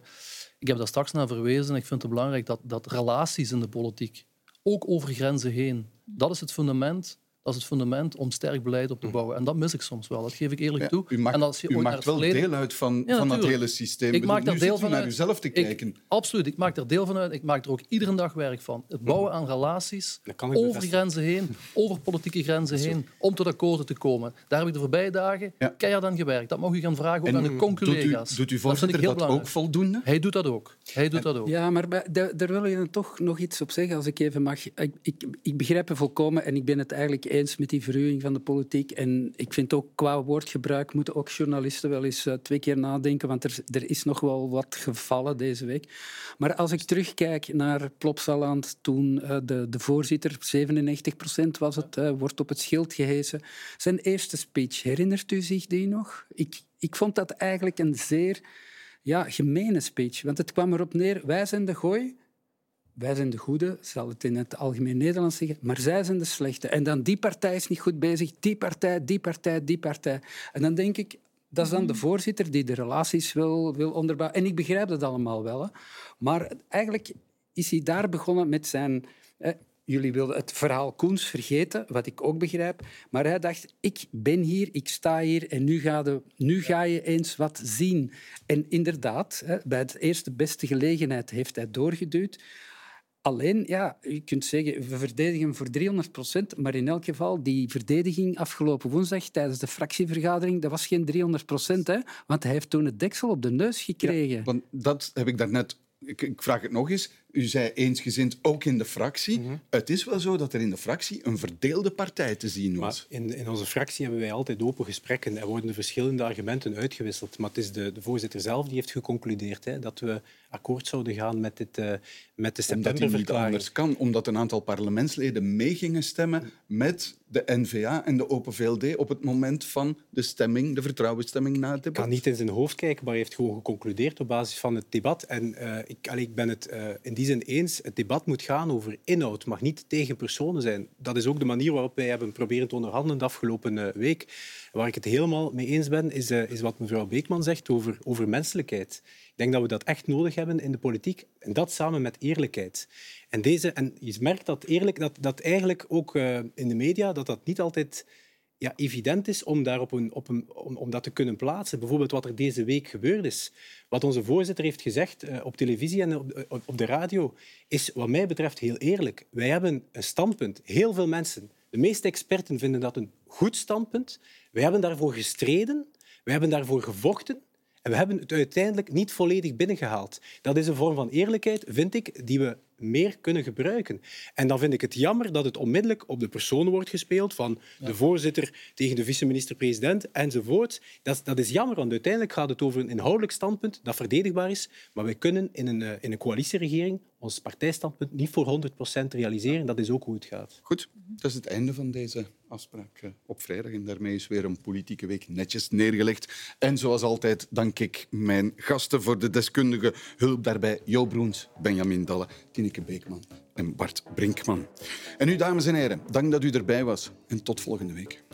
[SPEAKER 2] ik heb daar straks naar verwezen. Ik vind het belangrijk dat, dat relaties in de politiek, ook over grenzen heen, dat is het fundament dat is het fundament om sterk beleid op te bouwen. En dat mis ik soms wel, dat geef ik eerlijk toe.
[SPEAKER 1] U maakt,
[SPEAKER 2] en
[SPEAKER 1] als je u maakt wel deel uit van, van dat hele systeem.
[SPEAKER 2] Ik maak daar deel van
[SPEAKER 1] naar uzelf te kijken.
[SPEAKER 2] absoluut, ik maak er deel van uit. Ik maak er ook iedere dag werk van. Het bouwen aan relaties over grenzen heen, [LAUGHS] over politieke grenzen heen, om tot akkoorden te komen. Daar heb ik de voorbije dagen ja. keihard aan gewerkt. Dat mag u gaan vragen ook aan de conculega's.
[SPEAKER 1] Doet, u, doet uw voorzitter dat, dat ook voldoende?
[SPEAKER 2] Hij doet dat ook. Hij doet dat ook.
[SPEAKER 4] Ja, maar daar wil je toch nog iets op zeggen, als ik even mag. Ik, ik, ik begrijp het volkomen en ik ben het eigenlijk eens met die verruwing van de politiek. En ik vind ook qua woordgebruik moeten ook journalisten wel eens uh, twee keer nadenken, want er, er is nog wel wat gevallen deze week. Maar als ik terugkijk naar Plopsaland, toen uh, de, de voorzitter, 97 procent was het, uh, wordt op het schild gehesen. Zijn eerste speech, herinnert u zich die nog? Ik, ik vond dat eigenlijk een zeer ja, gemene speech, want het kwam erop neer, wij zijn de gooi, wij zijn de goede, zal het in het algemeen Nederlands zeggen, maar zij zijn de slechte. En dan die partij is niet goed bezig, die partij, die partij, die partij. En dan denk ik, dat is dan de voorzitter die de relaties wil, wil onderbouwen. En ik begrijp dat allemaal wel. Hè. Maar eigenlijk is hij daar begonnen met zijn... Jullie wilden het verhaal Koens vergeten, wat ik ook begrijp. Maar hij dacht, ik ben hier, ik sta hier en nu ga, de, nu ga je eens wat zien. En inderdaad, bij de eerste beste gelegenheid heeft hij doorgeduwd. Alleen, ja, je kunt zeggen, we verdedigen voor 300 procent, maar in elk geval, die verdediging afgelopen woensdag tijdens de fractievergadering, dat was geen 300 procent, want hij heeft toen het deksel op de neus gekregen.
[SPEAKER 1] want dat heb ik daarnet... Ik, ik vraag het nog eens. U zei eensgezind, ook in de fractie. Mhm. Het is wel zo dat er in de fractie een verdeelde partij te zien was.
[SPEAKER 3] Maar in, in onze fractie hebben wij altijd open gesprekken en worden de verschillende argumenten uitgewisseld. Maar het is de, de voorzitter zelf die heeft geconcludeerd hè, dat we akkoord zouden gaan met, dit, uh, met de septemberverklaring. Omdat
[SPEAKER 1] anders kan, omdat een aantal parlementsleden meegingen stemmen met de N-VA en de Open VLD op het moment van de stemming, de vertrouwensstemming na het debat.
[SPEAKER 3] Ik kan niet in zijn hoofd kijken, maar hij heeft gewoon geconcludeerd op basis van het debat. En uh, ik, allee, ik ben het uh, in die zin eens, het debat moet gaan over inhoud, mag niet tegen personen zijn. Dat is ook de manier waarop wij hebben proberen te onderhandelen de afgelopen week. Waar ik het helemaal mee eens ben, is, is wat mevrouw Beekman zegt over, over menselijkheid. Ik denk dat we dat echt nodig hebben in de politiek. En dat samen met eerlijkheid. En, deze, en je merkt dat, eerlijk, dat, dat eigenlijk ook uh, in de media dat dat niet altijd ja, evident is om, daar op een, op een, om, dat te kunnen plaatsen. Bijvoorbeeld wat er deze week gebeurd is. Wat onze voorzitter heeft gezegd uh, op televisie en op, de radio, is wat mij betreft heel eerlijk. Wij hebben een standpunt. Heel veel mensen, de meeste experten vinden dat een goed standpunt. Wij hebben daarvoor gestreden. Wij hebben daarvoor gevochten. En we hebben het uiteindelijk niet volledig binnengehaald. Dat is een vorm van eerlijkheid, vind ik, die we meer kunnen gebruiken. En dan vind ik het jammer dat het onmiddellijk op de persoon wordt gespeeld van de voorzitter tegen de vice-minister-president enzovoort. Dat, dat is jammer, want uiteindelijk gaat het over een inhoudelijk standpunt dat verdedigbaar is, maar wij kunnen in een, eh, in een coalitieregering ons partijstandpunt niet voor 100% realiseren. Dat is ook hoe het gaat.
[SPEAKER 1] Goed, dat is het einde van deze afspraak eh, op vrijdag. En daarmee is weer een politieke week netjes neergelegd. En zoals altijd dank ik mijn gasten voor de deskundige hulp daarbij. Jo Broens, Benjamin Dalle, Tineke Beekman en Bart Brinkman. En u, dames en heren, dank dat u erbij was. En tot volgende week.